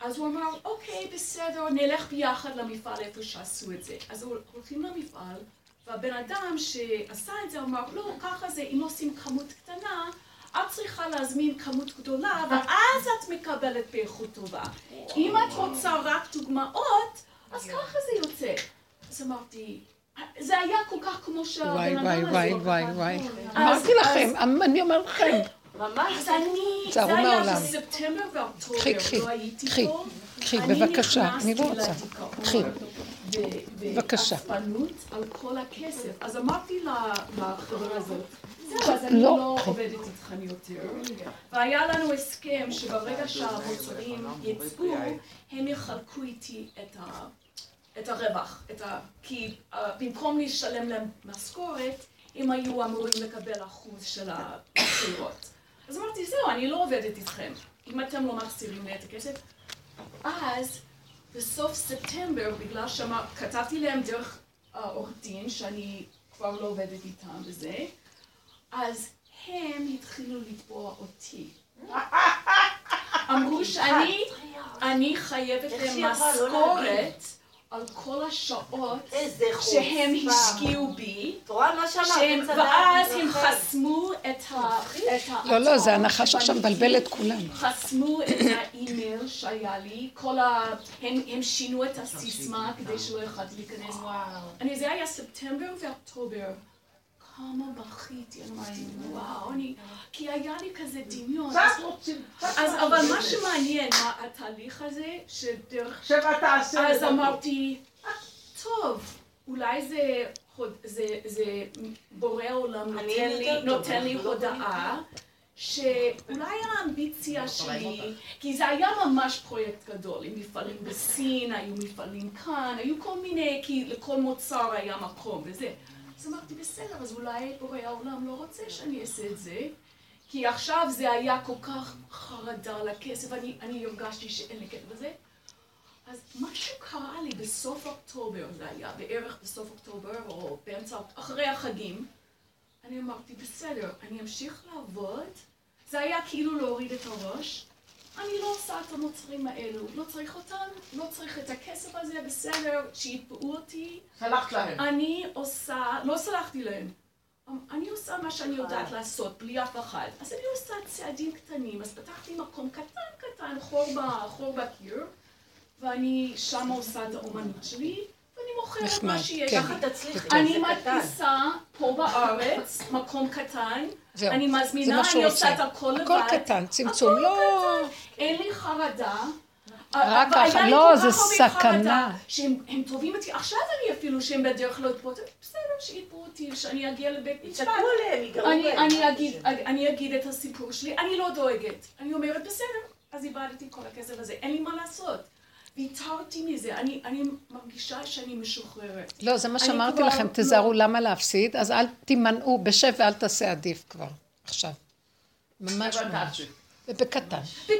אז הוא אמר, אוקיי, בסדר, נלך ביחד למפעל איפה שעשו את זה. אז הולכים למפעל, והבן אדם שעשה את זה אמר, לא, ככה זה, אם עושים כמות קטנה, את צריכה להזמין כמות גדולה, ואז את מקבלת באיכות טובה. אם את רוצה רק דוגמאות, אז ככה זה יוצא. אז אמרתי, זה היה כל כך כמו וואי, שהבן אדם וואי, הזה. וואי, וואי, וואי. אז- אמרתי אז- לכם, אני אומרת לכם. ממש. אז אני, זה היה. בספטמבר ואוקטובר, קחי, קחי, לא הייתי קחי, פה. קחי, אני בבקשה, אני לא רוצה. קחי. בבקשה. ועצבנות על כל הכסף. אז אמרתי לחברה הזאת, זהו, אז אני לא, לא. עובדת איתכם יותר. והיה לנו הסכם שברגע שהמוצרים יצאו, הם יחלקו איתי את ה... את הרווח, את ה... כי uh, במקום לשלם להם משכורת, הם היו אמורים לקבל אחוז של המכירות. אז אמרתי, זהו, אני לא עובדת איתכם. אם אתם לא מחזירים לי את הכסף, אז בסוף ספטמבר, בגלל שכתבתי להם דרך העורך דין, שאני כבר לא עובדת איתם וזה, אז הם התחילו לתבוע אותי. [laughs] אמרו שאני אני חייבת להם לא משכורת על כל השעות. שהם השקיעו בי, ואז הם. חסמו את ה... לא, לא, זה הנחש. עכשיו מבלבל את כולם. חסמו את האימייל שהיה לי, כל ה... הם, הם שינו את הסיסמה כדי שלא יכולתי להיכנס. אני, זה היה ספטמבר ואוקטובר. כמה בכיתי, אמרתי, וואו, אני... כי היה לי כזה דמיון. אז אבל מה שמעניין, מה התהליך הזה, שדרך... שבע תעשה. אז אמרתי, טוב, אולי זה, זה, בורא עולם נותן לי, לא הודעה, שאולי האמביציה שלי, כי זה היה ממש פרויקט גדול, עם מפעלים בסין, היו מפעלים כאן, היו כל מיני, כי לכל מוצר היה מקום וזה. אז אמרתי, בסדר, אז אולי בורא העולם לא רוצה שאני אעשה את זה, כי עכשיו זה היה כל כך חרדה על הכסף, אני, אני הרגשתי שאין לי כסף בזה. אז משהו קרה לי בסוף אוקטובר, זה היה בערך בסוף אוקטובר, או באמצע, אחרי החגים. אני אמרתי, בסדר, אני אמשיך לעבוד. זה היה כאילו להוריד את הראש. אני לא עושה את המוצרים האלו, לא צריך אותם, לא צריך את הכסף הזה, בסדר, שיתבעו אותי. סלחת להם. אני עושה, לא סלחתי להם. אני עושה מה שאני יודעת לעשות, בלי אף אחד. אז אני עושה צעדים קטנים. אז פתחתי מקום קטן קטן, חור, ב, חור בקיר, ואני שם עושה את האומנות שלי, ואני מוכרת מה שיש. כן. ככה תצליחי, אני. מדפיסה פה בארץ, מקום קטן, זהו, אני מזמינה, אני עושה את. הכל לבד. הכל קטן, צמצום, לא... אין לי חרדה. רק ככה, לא, זה סכנה. שהם הם תובעים אותי, עכשיו אני אפילו שהם בדרך לא אותי, בסדר, שיתבעו אותי, שאני אגיע לבית משפט. אני. אני, אני אגיד את הסיפור שלי, אני לא דואגת. אני אומרת, בסדר, אז איבדתי כל הכסף הזה, אין לי מה לעשות. ויתרתי מזה, אני, אני מרגישה שאני משוחררת. לא, זה מה שאמרתי כבר לכם, לא- תיזהרו למה להפסיד, אז אל תימנעו, בשב ואל תעשה עדיף כבר, עכשיו. ממש ממש. ובקטן. בקטן,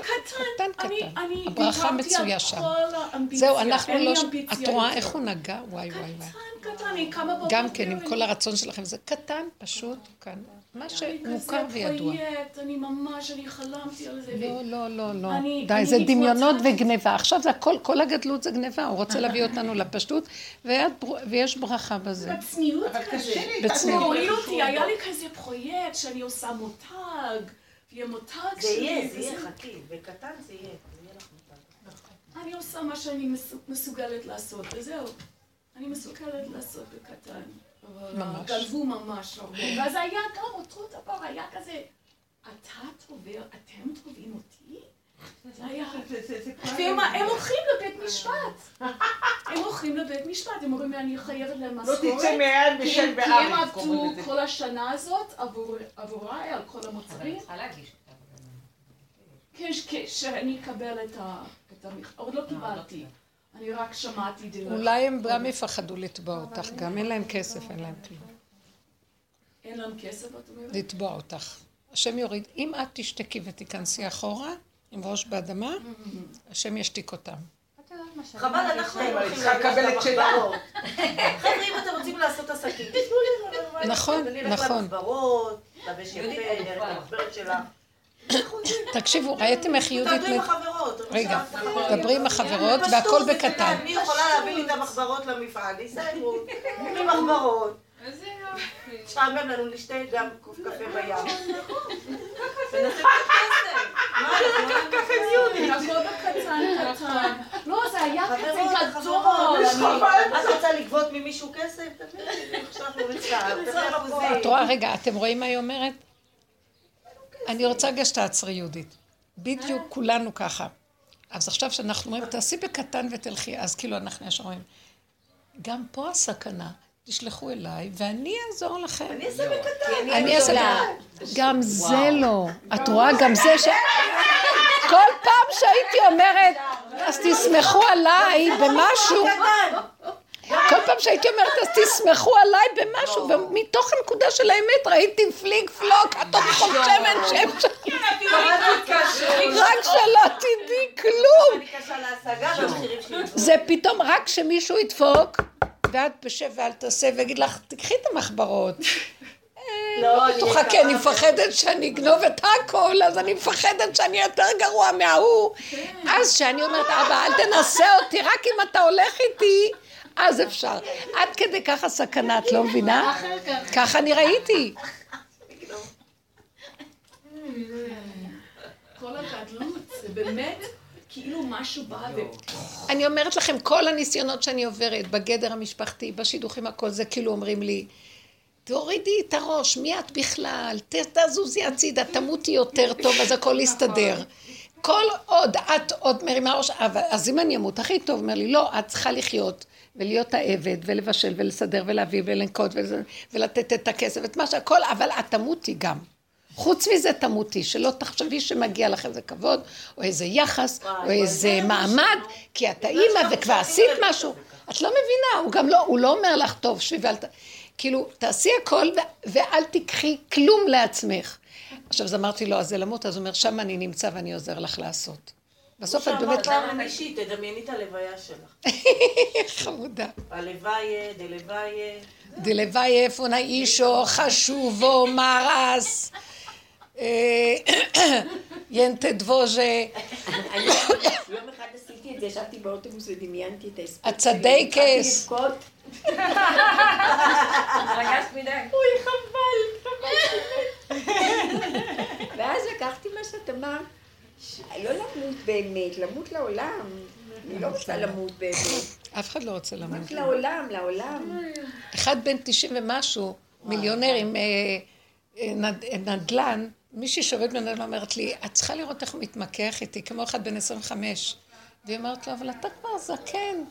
קטן, אני, קטן. אני הברכה מצויה שם. כל האמביציה, זהו, אנחנו לא... ש- את רואה יותר. איך הוא נגע? וואי, וואי, וואי. קטן, קטן, אני קמה בבוקר. גם כן, עם כל הרצון שלכם, זה קטן, פשוט, כאן. מה אני שמוכר כזה וידוע. פרויקט, אני ממש, אני חלמתי על זה. לא, לא, לא, לא. אני- די, אני זה דמיונות. וגניבה. עכשיו זה הכל, כל הגדלות זה גניבה, הוא רוצה להביא אותנו לפשטות, ויש ברכה בזה. בצניעות כזה. בצניעות. הוא הוריד. אותי, היה לי כזה פרויקט שאני עושה מותג, ויהיה מותג זה שלי. יהיה, זה יהיה, חכי. בקטן זה יהיה. זה יהיה. אני עושה מה שאני מס- מסוגלת לעשות, וזהו. אני מסוגלת לעשות בקטן. ממש. גנבו ממש הרבה. ואז היה גם אותו דבר, היה כזה, אתה תובע, אתם תובעים אותי? זה היה... והם הם הולכים לבית משפט. הם הולכים לבית משפט, הם אומרים, אני חייבת להם לא משכורת. תצא מהיד כי בשם הם- כי הם בארץ, עבדו. כל השנה הזאת עבור- עבוריי על כל המוצרים. את צריכה להגיש כתב הגנה. כש- כשאני אקבל את ה... את המכ... עוד לא קיבלתי. אני רק שמעתי דרך. אולי הם גם יפחדו לתבוע אותך, גם אין להם כסף, אין להם כלום. אין להם כסף, את אומרת? לתבוע אותך. השם יוריד, אם את תשתקי ותיכנסי אחורה, עם ראש באדמה, השם ישתיק אותם. חבל, אנחנו הולכים לקבל את. למחברות. חבר'ה, אם אתם רוצים לעשות עסקים, תפנו לי. נכון, ונלך נכון. למחברות, נלבש יהודית יפה, נלך אלופה. למחברת שלה. [coughs] תקשיבו, ראיתם איך יהודית... תעבדו עם החברות. רגע, דברי עם החברות והכל זה בקטן. קטן. מי יכולה להביא לי את המחברות למפעל? יסיימו. בלי מחברות. איזה יופי. משעמם לנו לשתה גם קוף קפה בים. מה, לא הכל בקטן, קטן. לא, זה היה כזה גדול. את רוצה לגבות ממישהו כסף? אחוזים. את רואה, רגע, אתם רואים מה היא אומרת? אני רוצה רגע שתעצרי יהודית. בדיוק כולנו ככה. אז עכשיו שאנחנו אומרים, תעשי בקטן ותלכי, אז כאילו אנחנו ישר אומרים, גם פה הסכנה, תשלחו אליי ואני אעזור לכם. אני אעשה בקטן. אני אעשה את גם זה לא. את רואה, גם זה ש... כל פעם שהייתי אומרת, אז תסמכו עליי במשהו, כל פעם שהייתי אומרת, אז תסמכו עליי במשהו, ומתוך הנקודה של האמת ראיתי פליג פלוק, את עוד חושבת שהם שם, רק שלא תדעי כלום. אני. זה פתאום רק שמישהו ידפוק, ואת בשב ואל תעשה, ויגיד לך, תקחי את המחברות. [laughs] לא, אני בטוחה, כי אני מפחדת שאני אגנוב את הכל, אז אני מפחדת שאני יותר גרוע מההוא. אז כשאני אומרת, אבא, אל תנסה אותי, רק אם אתה הולך איתי, אז אפשר. עד כדי ככה סכנה, את לא מבינה? ככה אני ראיתי. כל הגדלות, זה באמת כאילו משהו בא ו... אני אומרת לכם, כל הניסיונות שאני עוברת, בגדר המשפחתי, בשידוכים, הכל זה כאילו אומרים לי, תורידי את הראש, מי את בכלל? תזוזי הצידה, תמותי יותר טוב, אז הכל יסתדר. כל עוד את עוד מרימה ראש, אבל אז אם אני אמות, הכי טוב, אומר לי, לא, את צריכה לחיות ולהיות העבד ולבשל ולסדר ולהביא ולנקוט ולזה, ולתת את הכסף, את מה שהכל, אבל את תמותי גם. חוץ מזה תמותי, שלא תחשבי שמגיע לך איזה כבוד, או איזה יחס, וואי, או איזה זה מעמד. כי את לא האימא שאנחנו וכבר עשית משהו. את לא מבינה, הוא גם לא, הוא לא אומר לך, טוב, שבי ואל ת... כאילו, תעשי הכל ואל תיקחי כלום לעצמך. עכשיו, אז אמרתי לו, אז זה למות, אז הוא אומר, שם אני נמצא ואני עוזר לך לעשות. בסוף את באמת פעם למישהי, תדמייני את הלוויה שלך. [laughs] חמודה. הלוואי, דלוואי. דלוואי איפה אישו חשובו מרס. אה, [coughs] ינטה דבוז'ה. אני [coughs] יום אחד עשיתי את זה, ישבתי באוטובוס ודמיינתי את ההספק. הצדייקס. התחלתי לבכות. רגשת מדי. אוי, חבל, חבל. [laughs] ואז לקחתי מה שאת אמרת, לא למות באמת, למות לעולם. אני לא רוצה למות באמת. אף אחד לא רוצה למות. למות לעולם, לעולם. אחד בן 90 ומשהו, מיליונר עם אה, אה, אה, נדל"ן, מישהי שעובדת בנדל"ן אומרת לי, את צריכה לראות איך הוא מתמקח איתי, כמו אחד בן 25. והיא אומרת לו, אבל אתה כבר זקן.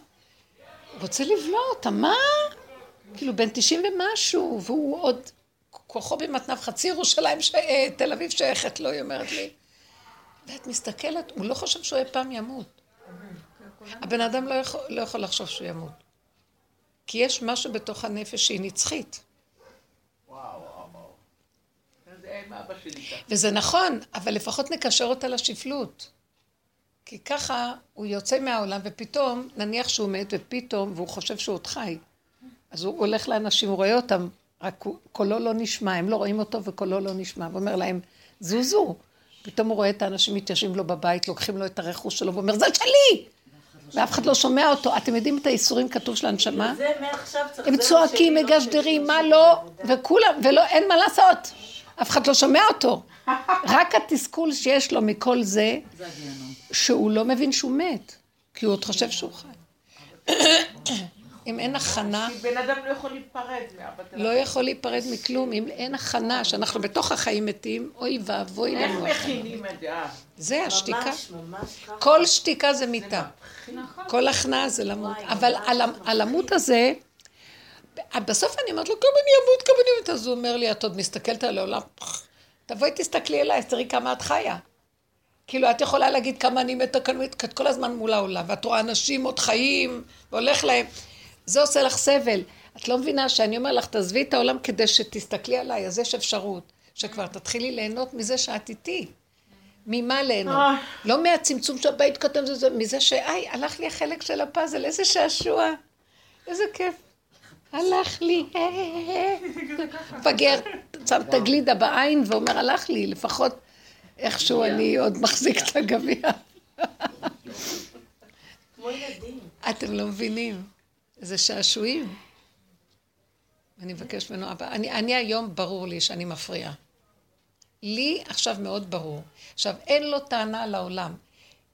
רוצה לבלוע אותה, מה? כאילו, בן 90 ומשהו, והוא עוד, כוחו במתנ"ב, חצי ירושלים, ש... תל אביב שייכת לו, היא אומרת לי. ואת מסתכלת, הוא לא חושב שהוא אי פעם ימות. הבן אדם לא יכול, לא יכול לחשוב שהוא ימות. כי יש משהו בתוך הנפש שהיא נצחית. וזה נכון, אבל לפחות נקשר אותה לשפלות. כי ככה הוא יוצא מהעולם, ופתאום, נניח שהוא מת, ופתאום, והוא חושב שהוא עוד חי. אז הוא הולך לאנשים, הוא רואה אותם, רק קולו לא נשמע, הם לא רואים אותו וקולו לא נשמע, ואומר להם, זוזו. פתאום הוא רואה את האנשים מתיישבים לו בבית, לוקחים לו את הרכוש שלו, ואומר, זה שלי! ואף אחד לא שומע אותו. אתם יודעים את האיסורים כתוב של הנשמה? הם צועקים, לא מגשדרים, שלי, מה לא. וכולם, ולא, אין מה לעשות. אף אחד לא שומע אותו. רק התסכול שיש לו מכל זה. שהוא לא מבין שהוא מת, כי הוא עוד חושב שהוא חי. אם אין הכנה, כי בן אדם לא יכול להיפרד מאבא לא יכול להיפרד מכלום, אם אין הכנה, שאנחנו בתוך החיים מתים, אוי ואבוי איך לנו. מכינים את זה? אה, זה השתיקה. ממש, ממש ככה. כל שתיקה זה מיתה. כל הכנעה זה למות. אבל על ה- על המות הזה, בסוף אני אומרת לו, כמה אני אמות, כמה אני אמות. אז הוא אומר לי, את עוד מסתכלת על העולם, תבואי תסתכלי אליי, תראי כמה את חיה. כאילו, את יכולה להגיד כמה אני מתה, מתה, את כל הזמן מול העולם, ואת רואה אנשים עוד חיים, והולך להם. זה עושה לך סבל. את לא מבינה שאני אומר לך, תעזבי את העולם כדי שתסתכלי עליי, אז יש אפשרות שכבר תתחילי ליהנות מזה שאת איתי. ממה ליהנות? לא מהצמצום שהבית קטן, זה, זה, מזה שהי, הלך לי החלק של הפאזל, איזה שעשוע, איזה כיף. הלך לי, אה, אה, אה. מפגר, שם את הגלידה בעין ואומר, הלך לי, לפחות איכשהו אני עוד מחזיק את הגביע. כמו ילדים. אתם לא מבינים, זה שעשועים. אני מבקש ממנו, אבא, אני, אני היום ברור לי שאני מפריעה. לי עכשיו מאוד ברור. עכשיו, אין לו טענה לעולם,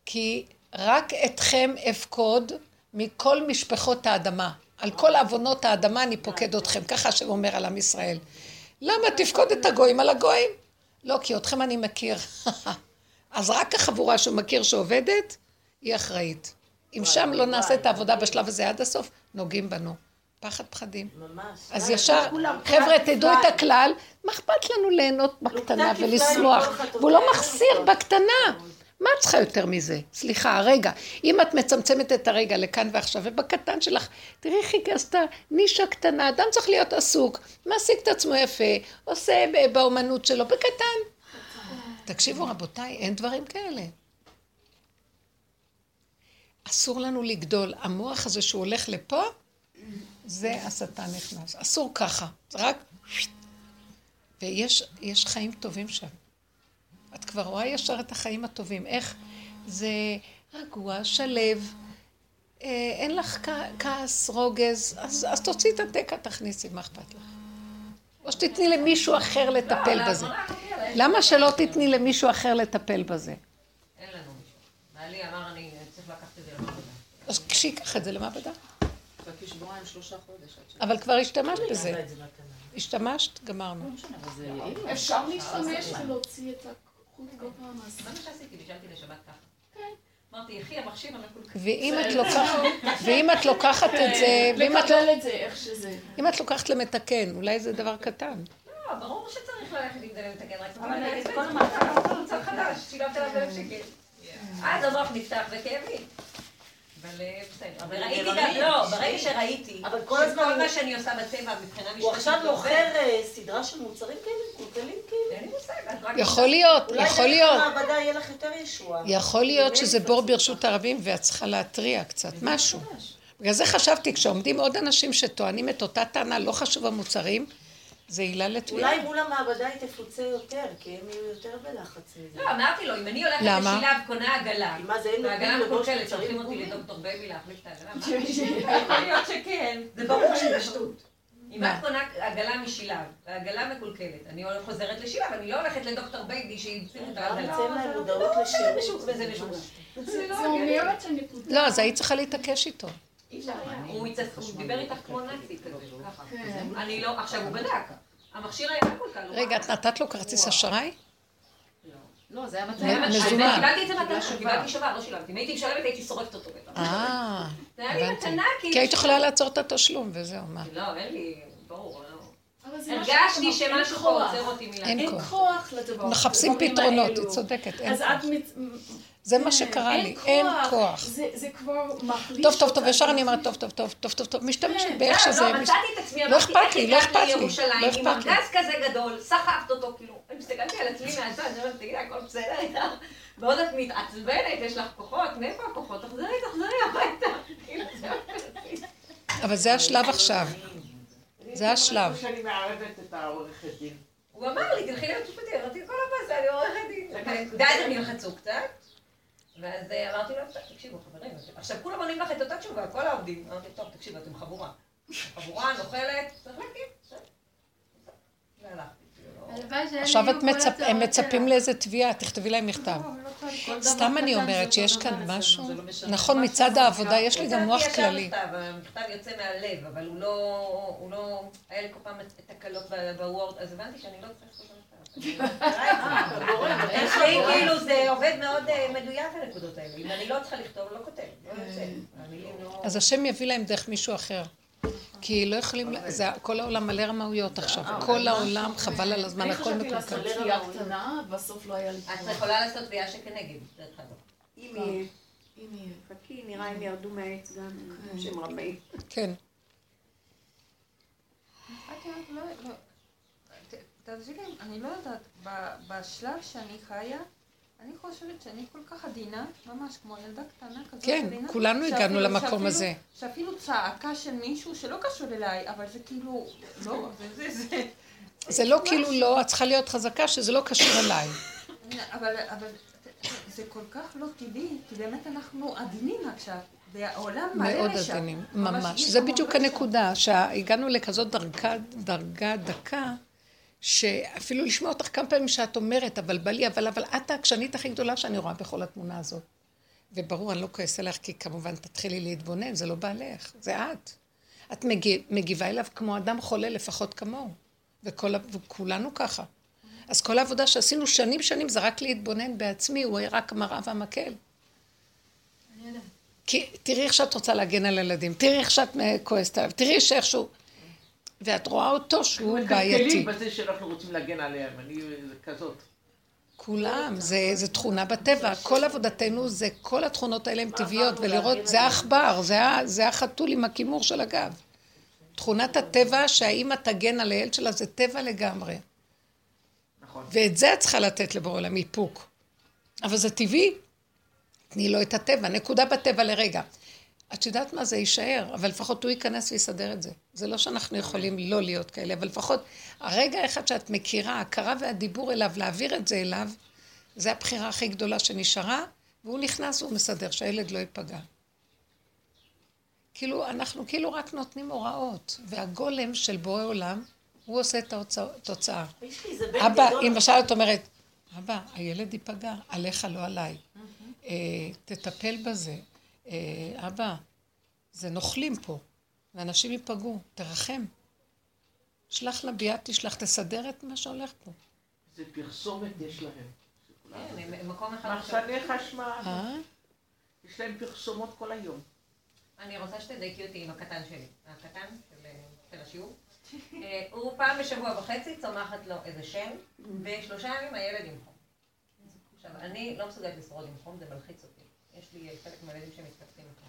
כי רק אתכם אפקוד מכל משפחות האדמה. על כל עוונות האדמה אני פוקד אתכם, ככה השם אומר על עם ישראל. למה תפקוד את הגויים על הגויים? לא, כי אתכם אני מכיר. [laughs] אז רק החבורה שהוא מכיר שעובדת, היא אחראית. אם שם לא נעשה את העבודה בשלב הזה עד הסוף, נוגעים בנו. פחד פחדים. ממש. אז ישר, חבר'ה, תדעו את הכלל, מה אכפת לנו ליהנות בקטנה ולשמוח? והוא לא מחסיר בקטנה. מה את צריכה יותר מזה? סליחה, הרגע. אם את מצמצמת את הרגע לכאן ועכשיו, ובקטן שלך, תראי איך היא עשתה נישה קטנה, אדם צריך להיות עסוק, מעסיק את עצמו יפה, עושה באומנות שלו, בקטן. תקשיבו, רבותיי, אין דברים כאלה. אסור לנו לגדול. המוח הזה שהוא הולך לפה, זה השטן נכנס. אסור ככה. זה רק... ויש יש חיים טובים שם. את כבר רואה ישר את החיים הטובים. איך זה רגוע, אה, אין לך כעס, רוגז, אז, אז תוציאי את התקע, תכניסי, מה אכפת לך? או שתתני למישהו אחר לטפל בזה. למה שלא תתני למישהו אחר לטפל בזה? אין לנו מישהו. בעלי אמר, אני צריך לקחת את זה למעבדה. אז שייקח את זה למעבדה. אבל כבר השתמשת אבל בזה. את זה מתנה. השתמשת, גמרנו. לא. אפשר להשתמש ולהוציא את החוט כל פעם, אז... זה מה שעשיתי, בישלתי לשבת ככה. אמרתי, יחי המכשיר המקולקל. ואם את לוקחת, ואם את זה, ואם את, לא- לקבל את זה איך שזה. אם את לוקחת למתקן, אולי זה דבר קטן. לא, ברור שצריך ללכת עם זה לתקן, רק כל המערכת, מוצר חדש, שילמת עליו אלף שקל. אז המוח נפתח וכאבים. אבל ראיתי גם. לא, ברגע שראיתי, אבל כל הזמן מה שאני עושה בטבע מבחינה משפטית הוא עכשיו לא מוכר. אה, סדרה של מוצרים כאלה, מקולקלים כאלה. אין לי מושג, את רק... יכול להיות, אולי יכול להיות. המעבדה יהיה לך יותר ישועה. יכול להיות שזה בור ברשות. הרבים ואת צריכה להתריע קצת, משהו. בגלל זה חשבתי, כשעומדים עוד אנשים שטוענים את אותה טענה, לא חשוב המוצרים, זה עילה לתביעה. אולי מול המעבדה היא תפוצה יותר, כי הם יהיו יותר בלחץ מזה. לא, אמרתי לו, אם אני הולכת? לשילב, קונה עגלה, כי מה זה, אין והעגלה נותנים לבוש מקולקלת, שולחים אותי? לדוקטור בייבי להחליף את העגלה, [laughs] מה? יכול להיות שכן. זה ברור שזה שטות. אם? את קונה עגלה משילב, והעגלה מקולקלת, אני חוזרת לשילב, אני לא הולכת לדוקטור בייבי שימצאו את גם העגלה. משוגע. זה אומר את הנקודה. לא, אז היית צריכה להתעקש איתו. הוא דיבר איתך כמו נאצי כזה, ככה. כן. אני לא, עכשיו הוא בדק. המכשיר היה מקולקל. הוא רגע, ראה. את נתת לו כרטיס אשראי? לא, זה היה מתנה. מזומן. קיבלתי את זה מתנה. קיבלתי שובר, לא שילמתי. אם הייתי משלמת הייתי שורפת אותו בטח. אה, זה היה לי הבנתי. מתנה, כאילו. כי היית יכולה לעצור את התשלום וזהו, מה? לא, אין לי, ברור, לא. הרגשתי שמשהו פה כוח. עוצר אותי מלהגיד. אין אין כוח. כוח לדבר. מחפשים פתרונות. היא צודקת, אז כוח. את. זה מה כן, שקרה לי, אין כוח. זה זה כבר מחליש טוב, טוב, טוב. ישר אני אומרת, טוב, טוב, טוב, טוב, טוב, טוב, משתמשת כן, באיך לא, שזה... לא, מצאתי את עצמי, לא אכפת איך לי, לא אכפת לי, לא עם אכפת לי. ארגז כזה גדול, סחבת אותו, כאילו, אני הסתכלתי על עצמי מהצד, אני אומרת, תגידי, הכל בסדר איתך? ועוד את מתעצבנת, יש לך כוחות, מאיפה הכוחות? תחזרי, תחזרי הביתה. כאילו, זה. אבל זה השלב עכשיו. זה השלב. שאני מערבת את העורכת דין. הוא אמר לי, תלכי להיות משפטי, אמרתי, כל הבאסה, אני עורכת דין. די, הם נלחצו קצת. ואז אה, אמרתי לו, "טוב, תקשיבו, חברים, עכשיו כולם עונים לך את אותה תשובה, כל העובדים. אמרתי, טוב, תקשיבו, אתם חבורה. חבורה, נוכלת, צריך להקים. בסדר." והלכתי. כאילו, לא- עכשיו את מצפ... הם מצפים. לאיזה תביעה, תכתבי להם מכתב. לא, לא סתם אני אומרת שיש כאן משהו. נכון, מצד העבודה. יש לי גם מוח כללי. מכתב, המכתב יוצא מהלב, אבל הוא לא, היה לי כל פעם תקלות בוורד, אז הבנתי שאני לא צריכה לכתוב את המכתב. אני מכירה את זה. יש לי כאילו זה עובד מאוד אה, מדויק הנקודות האלה. אם אני לא צריכה לכתוב, לא כותבת, לא. המילים לא... אז השם יביא להם דרך מישהו אחר. כי לא יכולים, זה, כל העולם מלא רמאויות עכשיו. כל העולם חבל על הזמן, אני הכל חשבתי לעשות. תביעה קטנה, בסוף לא היה לי את יכולה לעשות תביעה שכנגד, דרך אגב. אם יהיה. אם יהיה. חכי, נראה אם ירדו מהעץ גם, שהם רמאים. כן. את יודעת, לא, ת- תעזבי לי, אני לא יודעת, בשלב שאני חיה, אני חושבת שאני כל כך עדינה, ממש כמו ילדה קטנה כזאת כן, עדינה, כולנו הגענו שאפילו- למקום שאפילו- הזה. שאפילו צעקה של מישהו שלא קשור אליי, אבל זה כאילו, לא, זה, זה, זה, זה לא כאילו לא, את צריכה להיות חזקה שזה לא קשור אליי. אבל, אבל זה כל כך לא טבעי, כי באמת אנחנו עדינים עכשיו, והעולם מלא מאוד רשע. עדינים, ממש זה בדיוק. הנקודה, שהגענו לכזאת דרגה, דרגה דקה, שאפילו לשמוע אותך כמה פעמים שאת אומרת, אבל בא לי, אבל, אבל את העקשנית הכי גדולה שאני רואה בכל התמונה הזאת. וברור, אני לא כועס עליך, כי כמובן תתחילי להתבונן, זה לא בעלך, זה את. את מגיב, מגיבה אליו כמו אדם חולה, לפחות כמוהו. וכל, וכולנו ככה. אז כל העבודה שעשינו שנים שנים זה רק להתבונן בעצמי, הוא היה רק המראה והמקל. כי תראי איך שאת רוצה להגן על הילדים, תראי איך שאת אה, כועסת עליו, תראי שאיכשהו... ואת רואה אותו שהוא בעייתי. מקלקלים בזה שאנחנו רוצים להגן עליהם, אני כזאת. כולם, זה, זה תכונה בטבע, כל עבודתנו זה, כל התכונות האלה הן טבעיות, ולראות, זה העכבר, זה, זה החתול עם הכימור של הגב. תכונת הטבע שהאימא תגן על הילד שלה זה טבע לגמרי. נכון. ואת זה את צריכה לתת לבורא עולם איפוק. אבל זה טבעי. תני לו את הטבע, נקודה בטבע לרגע. את יודעת מה זה יישאר, אבל לפחות הוא ייכנס ויסדר את זה. זה לא שאנחנו יכולים לא להיות כאלה, אבל לפחות הרגע האחד שאת מכירה, ההכרה והדיבור אליו, להעביר את זה אליו, זה הבחירה הכי גדולה שנשארה, והוא נכנס והוא מסדר, שהילד לא ייפגע. כאילו, אנחנו כאילו רק נותנים הוראות, והגולם של בורא עולם, הוא עושה את התוצאה. אבא. אם למשל את אומרת, אבא, הילד ייפגע, עליך, לא עליי. אה, תטפל בזה. אה, אבא, זה נוכלים פה, ואנשים ייפגעו, תרחם. שלח לביאה, תשלח, תסדר את מה שהולך פה. זה פרסומת יש להם. כן. מחסני חשמל, אה? יש להם פרסומות כל היום. אני רוצה שתדייקי אותי עם הקטן שלי. הקטן של, של השיעור. אה, הוא פעם בשבוע וחצי צומחת לו איזה שם, ושלושה ימים הילד עם חום. עכשיו, אני לא מסוגלת לשרוד עם חום, זה מלחיץ אותי. יש לי חלק מהילדים שמתפתחים איתו.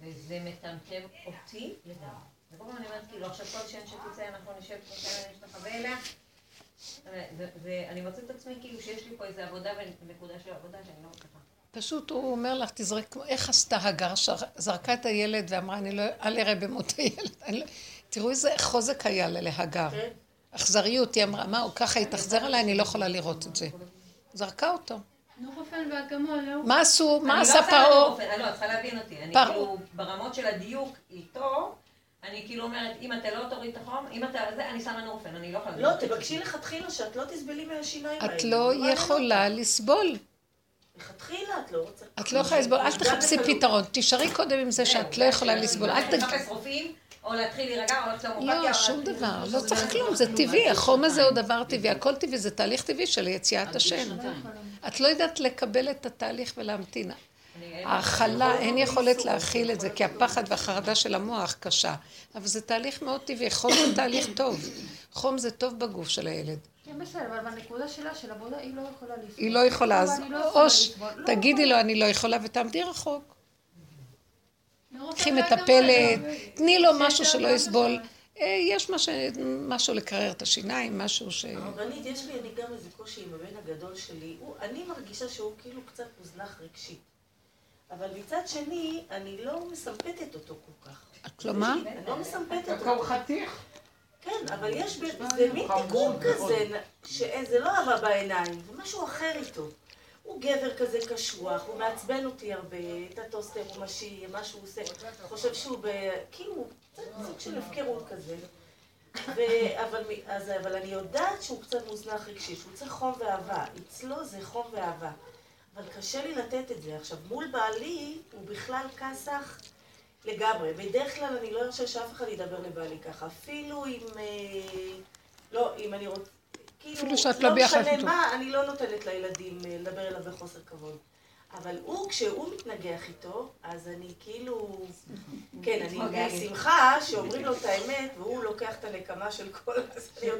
וזה מטמטם אותי לגמרי. וכל פעם אני אומרת, כאילו, עכשיו כל שן שתצא, אנחנו נשב כמו שהילדים שתחווה אליה. ו- ואני מוצאת את עצמי כאילו שיש לי פה איזו עבודה ונקודה של עבודה שאני לא מצליחה. פשוט הוא אומר לך, תזרק, איך עשתה הגר, שר- זרקה את הילד ואמרה, אני לא, אל אראה במות הילד. [laughs] לא... תראו איזה חוזק היה לה להגר. כן. אכזריות, היא אמרה, מה, הוא ככה התאכזר עליי, אני לא יכולה לראות את זה. זרקה אותו. נורופן ואגמון, לא? מה עשו, מה אני עשה לא לנו פרעה? באופן, לא, צריכה להבין אותי. אני. כאילו, ברמות של הדיוק איתו, אני כאילו אומרת, אם אתה לא תוריד את החום, אם אתה זה, אני שמה נורפן, אני לא יכולה... לא, תבקשי לכתחילה שאת לא תסבלי מהשיניים האלה. את לא יכולה לסבול. לכתחילה את לא רוצה... את לא יכולה לסבול, אל תחפשי. פתרון. תישארי קודם עם זה שאת לא יכולה לסבול. אל תג... לחפש רופאים, או להתחיל להירגע, או ללכת להומופתיה, לא, שום להתחיל- דבר, לא צריך כלום, זה טבעי, החום הזה הוא דבר טבעי, הכל טבעי, זה תהליך טבעי של יציאת השם. את לא יודעת לקבל את התהליך ולהמתין. אני- ההכלה, אין יכולת להכיל את זה, כי הפחד והחרדה של המוח קשה. אבל זה תהליך מאוד טבעי, חום זה תהליך טוב. חום זה טוב בגוף של הילד. כן, בסדר, אבל בנקודה שלה, של עבודה, היא לא יכולה לסבול. היא לא יכולה, אז לא או. לא, תגידי לו, אני לא יכולה, ותעמדי רחוק. קחי מטפלת, לא? תני לו משהו שלא יסבול. אה, יש מש- משהו לקרר את השיניים, משהו ש... הרבנית, יש לי אני גם איזה קושי עם הבן הגדול שלי. הוא, אני מרגישה שהוא כאילו קצת מוזנח רגשית. אבל מצד שני, אני לא מסמפתת אותו כל כך. כלומר? אני לא מסמפתת דווקא הוא אותו. חתיך. כן, אבל יש, ב- זה מין תיקון כזה, שזה לא אהבה בעיניים, זה משהו אחר איתו. הוא גבר כזה קשוח, הוא מעצבן אותי הרבה, את הטוסטר הוא משאיר, מה שהוא עושה, חושב שהוא ב... כאילו, סוג של הפקרות כזה. ו... אבל, אז, אבל אני יודעת שהוא קצת מוזנח רגשי, שהוא צריך חום ואהבה. אצלו זה חום ואהבה. אבל קשה לי לתת את זה. עכשיו, מול בעלי, הוא בכלל כסח לגמרי. בדרך כלל אני לא ארשה שאף אחד ידבר לבעלי ככה. אפילו אם... אה, לא, אם אני רוצה... כאילו, לא ביחד משנה. מה, אני לא נותנת לילדים אה, לדבר אליו בחוסר כבוד. אבל הוא, כשהוא מתנגח איתו, אז אני כאילו... [laughs] כן, אני מהשמחה שאומרים לו את האמת, והוא לוקח את הנקמה של כל...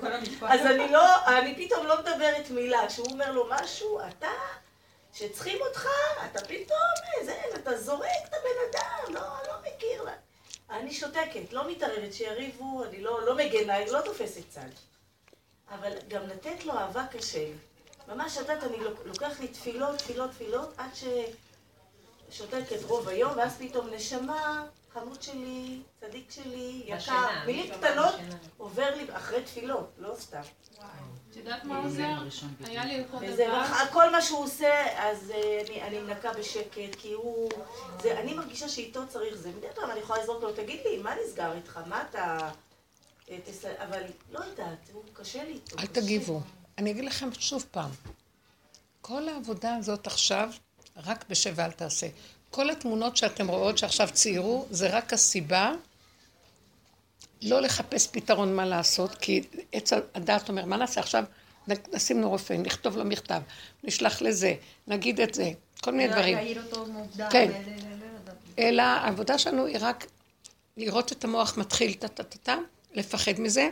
המשפט. אז אני לא, אני פתאום לא מדברת מילה. כשהוא אומר לו משהו, אתה, שצריכים אותך, אתה פתאום, אה, זה, אתה זורק את הבן אדם, לא, לא מכיר. אני שותקת, לא מתערבת, שיריבו, אני לא, לא מגנה, אני לא תופסת צד. אבל גם לתת לו אהבה קשה לי. ממש, את יודעת, אני לוק- לוקח לי תפילות, תפילות, תפילות, עד ששותקת רוב היום, ואז פתאום נשמה, חמוד שלי, צדיק שלי, יקר, מילים קטנות, בשינה. עובר לי אחרי תפילות, לא סתם. את יודעת מה עוזר? היה לי וזה, דבר. כל מה שהוא עושה, אז אה, אני, אני מנקה בשקט, כי הוא... זה, אני מרגישה שאיתו צריך זה. מדי פעם אני יכולה לזרוק לו, תגיד לי, מה נסגר איתך? מה אתה... אבל לא יודעת, הוא קשה לי איתו. אל. תגיבו. אני אגיד לכם שוב פעם, כל העבודה הזאת עכשיו, רק בשב ואל תעשה. כל התמונות שאתם רואות שעכשיו ציירו, זה רק הסיבה לא לחפש פתרון מה לעשות, כי עץ הדעת אומר, מה נעשה עכשיו? נשים לו רופא, נכתוב לו מכתב, נשלח לזה, נגיד את זה, כל מיני דברים. אותו מוקדם. כן. לא. אלא העבודה שלנו היא רק לראות את המוח מתחיל טה-טה-טה, לפחד מזה,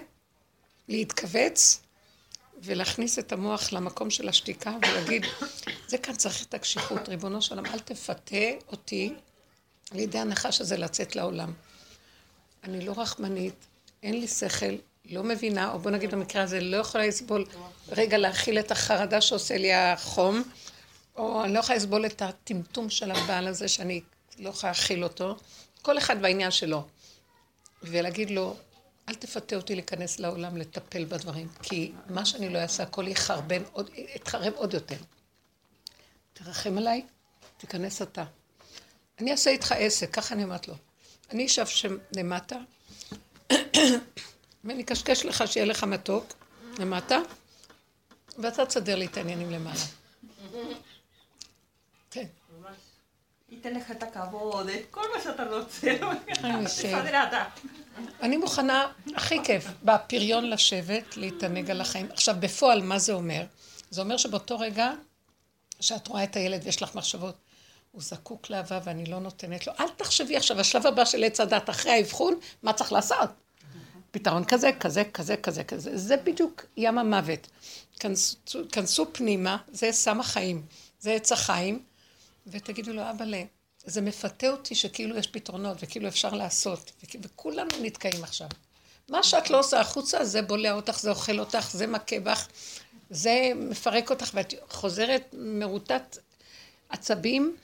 להתכווץ ולהכניס את המוח למקום של השתיקה ולהגיד, זה כאן צריך את הקשיחות, ריבונו של עולם, אל תפתה אותי על ידי הנחש הזה לצאת לעולם. אני לא רחמנית, אין לי שכל, לא מבינה, או בוא נגיד במקרה הזה, לא יכולה לסבול רגע להכיל את החרדה שעושה לי החום, או אני לא יכולה לסבול את הטמטום של הבעל הזה שאני לא יכולה להכיל אותו. כל אחד בעניין שלו. ולהגיד לו, אל תפתה אותי להיכנס לעולם לטפל בדברים, כי מה שאני לא אעשה, הכל יחרבן, עוד, יתחרב עוד יותר. תרחם עליי, תיכנס אתה. אני אעשה איתך עסק, ככה אני אומרת לו. אני אשב שם למטה, ואני אקשקש לך שיהיה לך מתוק למטה, ואתה תסדר לי את העניינים למעלה. כן. ייתן לך את הכבוד, את כל מה שאתה רוצה. אשב. תסדר אתה. אני מוכנה, הכי כיף, בפריון לשבת, להתענג על החיים. עכשיו, בפועל, מה זה אומר? זה אומר שבאותו רגע שאת רואה את הילד ויש לך מחשבות, הוא זקוק לאהבה ואני לא נותנת לו. אל תחשבי עכשיו, השלב הבא של עץ הדת, אחרי האבחון, מה צריך לעשות? פתרון כזה, כזה, כזה, כזה, כזה. זה בדיוק ים המוות. כנסו, כנסו פנימה, זה סם החיים, זה עץ החיים, ותגידו לו, אבאלה, זה מפתה אותי שכאילו יש פתרונות וכאילו אפשר לעשות, וכ- וכולנו נתקעים עכשיו. מה שאת לא עושה החוצה, זה בולע אותך, זה אוכל אותך, זה מכה בך, זה מפרק אותך, ואת חוזרת מרוטת עצבים,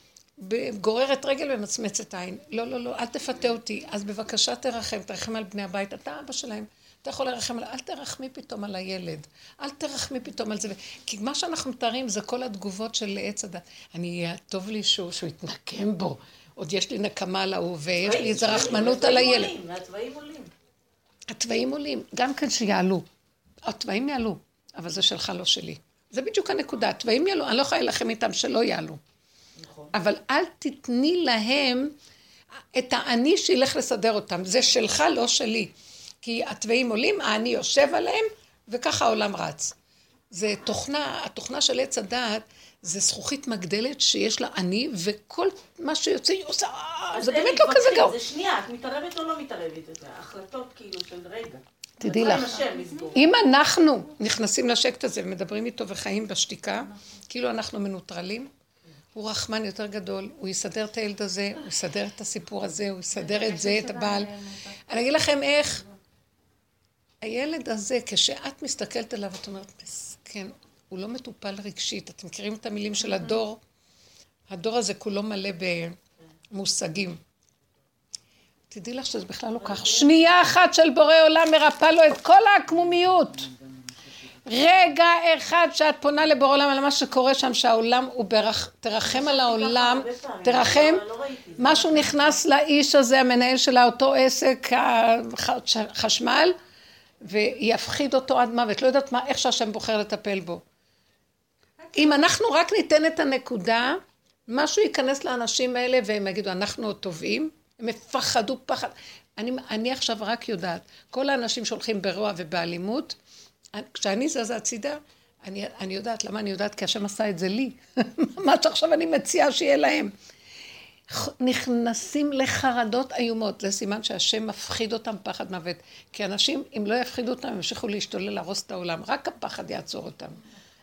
גוררת רגל ומצמצת עין. לא, לא, לא, אל תפתה אותי. אז בבקשה תרחם, תרחם על בני הבית. אתה אבא שלהם, אתה יכול לרחם על... אל תרחמי פתאום על הילד. אל תרחמי פתאום על זה. כי מה שאנחנו מתארים זה כל התגובות של עץ הדת. אני, טוב לי שהוא, שהוא יתנקם בו. עוד יש לי נקמה על ההוא, ויש לי איזה רחמנות על הילד. עולים, והצבעים עולים. התוואים עולים, גם כן שיעלו. התוואים יעלו, אבל זה שלך, לא שלי. זה בדיוק הנקודה, התוואים יעלו, אני לא יכולה להילחם איתם שלא יעלו. נכון. אבל אל תתני להם את האני שילך לסדר אותם. זה שלך, לא שלי. כי התוואים עולים, האני יושב עליהם, וככה העולם רץ. זה תוכנה, התוכנה של עץ הדעת, זה זכוכית מגדלת שיש לה אני, וכל מה שיוצא היא עושה, אז זה באמת לא כזה גרוע. זה שנייה, את מתערבת או לא מתערבת? זה החלטות כאילו של רגע. תדעי לך. אם אנחנו נכנסים לשקט הזה ומדברים איתו וחיים בשתיקה, כאילו אנחנו מנוטרלים, הוא רחמן יותר גדול, הוא יסדר את הילד הזה, הוא יסדר את הסיפור הזה, הוא יסדר את זה, את הבעל. אני אגיד לכם איך, הילד הזה, כשאת מסתכלת עליו, את אומרת, מסכן, הוא לא מטופל רגשית. אתם מכירים את המילים של הדור? הדור הזה כולו מלא במושגים. תדעי לך שזה בכלל לא כך. שנייה אחת של בורא עולם מרפא לו את כל העקמומיות. רגע אחד שאת פונה לבורא עולם על מה שקורה שם, שהעולם הוא ברח... תרחם על העולם, תרחם. לא-. משהו נכנס לאיש הזה, המנהל של אותו עסק, החשמל, ויפחיד אותו עד מוות. לא יודעת מה, איך שהשם בוחר לטפל בו. אם אנחנו רק ניתן את הנקודה, משהו ייכנס לאנשים האלה והם יגידו, אנחנו עוד טובים, הם יפחדו פחד. אני, אני עכשיו רק יודעת, כל האנשים שהולכים ברוע ובאלימות, כשאני זזה הצידה, אני, אני יודעת, למה אני יודעת? כי השם עשה את זה לי. [laughs] מה שעכשיו אני מציעה שיהיה להם. נכנסים לחרדות איומות, זה סימן שהשם מפחיד אותם פחד מוות. כי אנשים, אם לא יפחידו אותם, ימשיכו להשתולל, להרוס את העולם. רק הפחד יעצור אותם.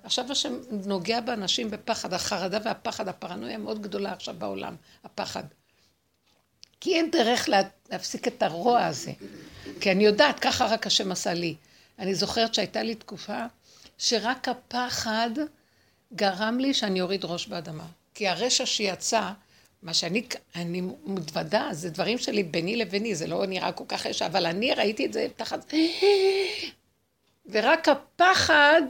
עכשיו השם נוגע באנשים בפחד, החרדה והפחד, הפרנויה מאוד גדולה עכשיו בעולם, הפחד. כי אין דרך לה, להפסיק את הרוע הזה. כי אני יודעת, ככה רק השם עשה לי. אני זוכרת שהייתה לי תקופה שרק הפחד גרם לי שאני אוריד ראש באדמה. כי הרשע שיצא, מה שאני אני מתוודה, זה דברים שלי ביני לביני, זה לא נראה כל כך רשע, אבל אני ראיתי את זה תחת... ורק הפחד,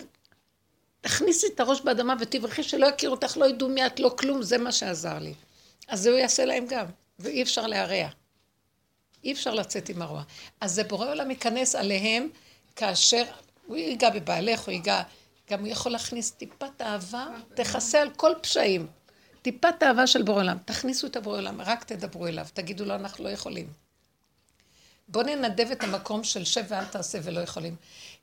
תכניסי את הראש באדמה ותברכי שלא יכירו אותך, לא ידעו מי את, לא כלום, זה מה שעזר לי. אז זה הוא יעשה להם גם, ואי אפשר להרע. אי אפשר לצאת עם הרוע. אז זה בורא עולם ייכנס עליהם כאשר הוא ייגע בבעלך, הוא ייגע, גם הוא יכול להכניס טיפת אהבה, תכסה על כל פשעים. טיפת אהבה של בורא עולם. תכניסו את הבורא עולם, רק תדברו אליו, תגידו לו, אנחנו לא יכולים. בואו ננדב את המקום של שב ואל תעשה ולא יכולים.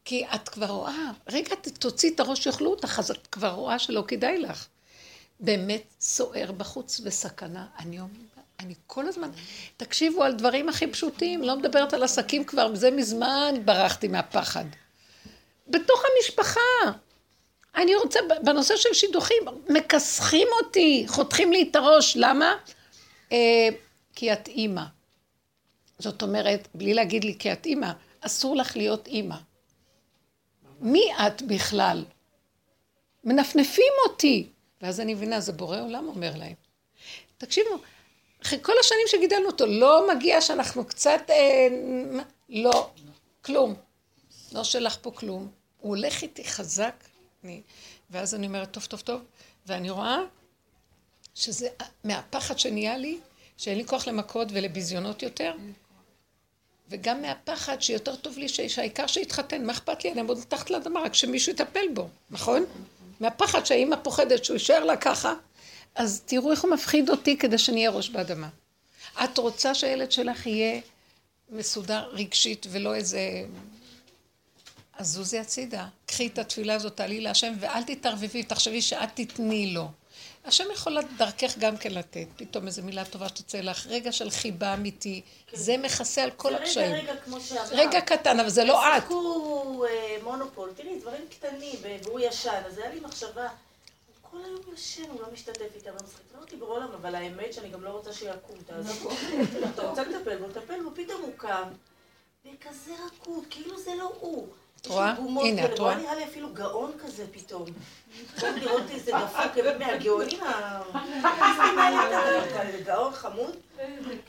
כי את כבר רואה, רגע תוציא את הראש, יאכלו אותך, אז את כבר רואה שלא כדאי לך. באמת סוער בחוץ וסכנה. אני אומרת, אני כל הזמן, תקשיבו על דברים הכי פשוטים, לא מדברת על עסקים כבר, זה מזמן ברחתי מהפחד. בתוך המשפחה. אני רוצה, בנושא של שידוכים, מכסחים אותי, חותכים לי את הראש, למה? אה, כי את אימא. זאת אומרת, בלי להגיד לי כי את אימא, אסור לך להיות אימא. מי את בכלל? מנפנפים אותי. ואז אני מבינה, זה בורא עולם אומר להם. תקשיבו, אחרי כל השנים שגידלנו אותו, לא מגיע שאנחנו קצת... אה, לא, כלום. לא שלח פה כלום. הוא הולך איתי חזק, אני, ואז אני אומרת, טוב, טוב, טוב, ואני רואה שזה מהפחד שנהיה לי, שאין לי כוח למכות ולביזיונות יותר, וגם מהפחד שיותר טוב לי שהעיקר שיתחתן, מה אכפת לי? אני אעמוד מתחת לאדמה, רק שמישהו יטפל בו, נכון? מהפחד שהאימא פוחדת שהוא יישאר לה ככה, אז תראו איך הוא מפחיד אותי כדי שאני אהיה ראש באדמה. את רוצה שהילד שלך יהיה מסודר רגשית ולא איזה אז זוזי הצידה, קחי את התפילה הזאת, תעלי להשם, ואל תתערבבי, תחשבי שאת תתני לו. השם יכול דרכך גם כן לתת, פתאום איזו מילה טובה שתצא לך, רגע של חיבה אמיתי. זה מכסה על כל הקשיים. רגע, רגע, כמו שאמרת. רגע קטן, אבל זה לא את. תעסקו אה, מונופול, תראי, דברים קטנים, והוא ישן, אז היה לי מחשבה, כל היום ישן, הוא לא משתתף איתם, לא משחק. אמרתי בעולם, אבל האמת שאני גם לא רוצה שיקום, תעזוב. אתה רוצה לטפל בו, לטפל בו, פתאום הוא קם, וכזה רקוד, כאילו זה לא הוא. רואה? הנה, את רואה? נראה לי אפילו גאון כזה פתאום. צריך לראות איזה דפוק מהגאונים האלה, גאון חמוד.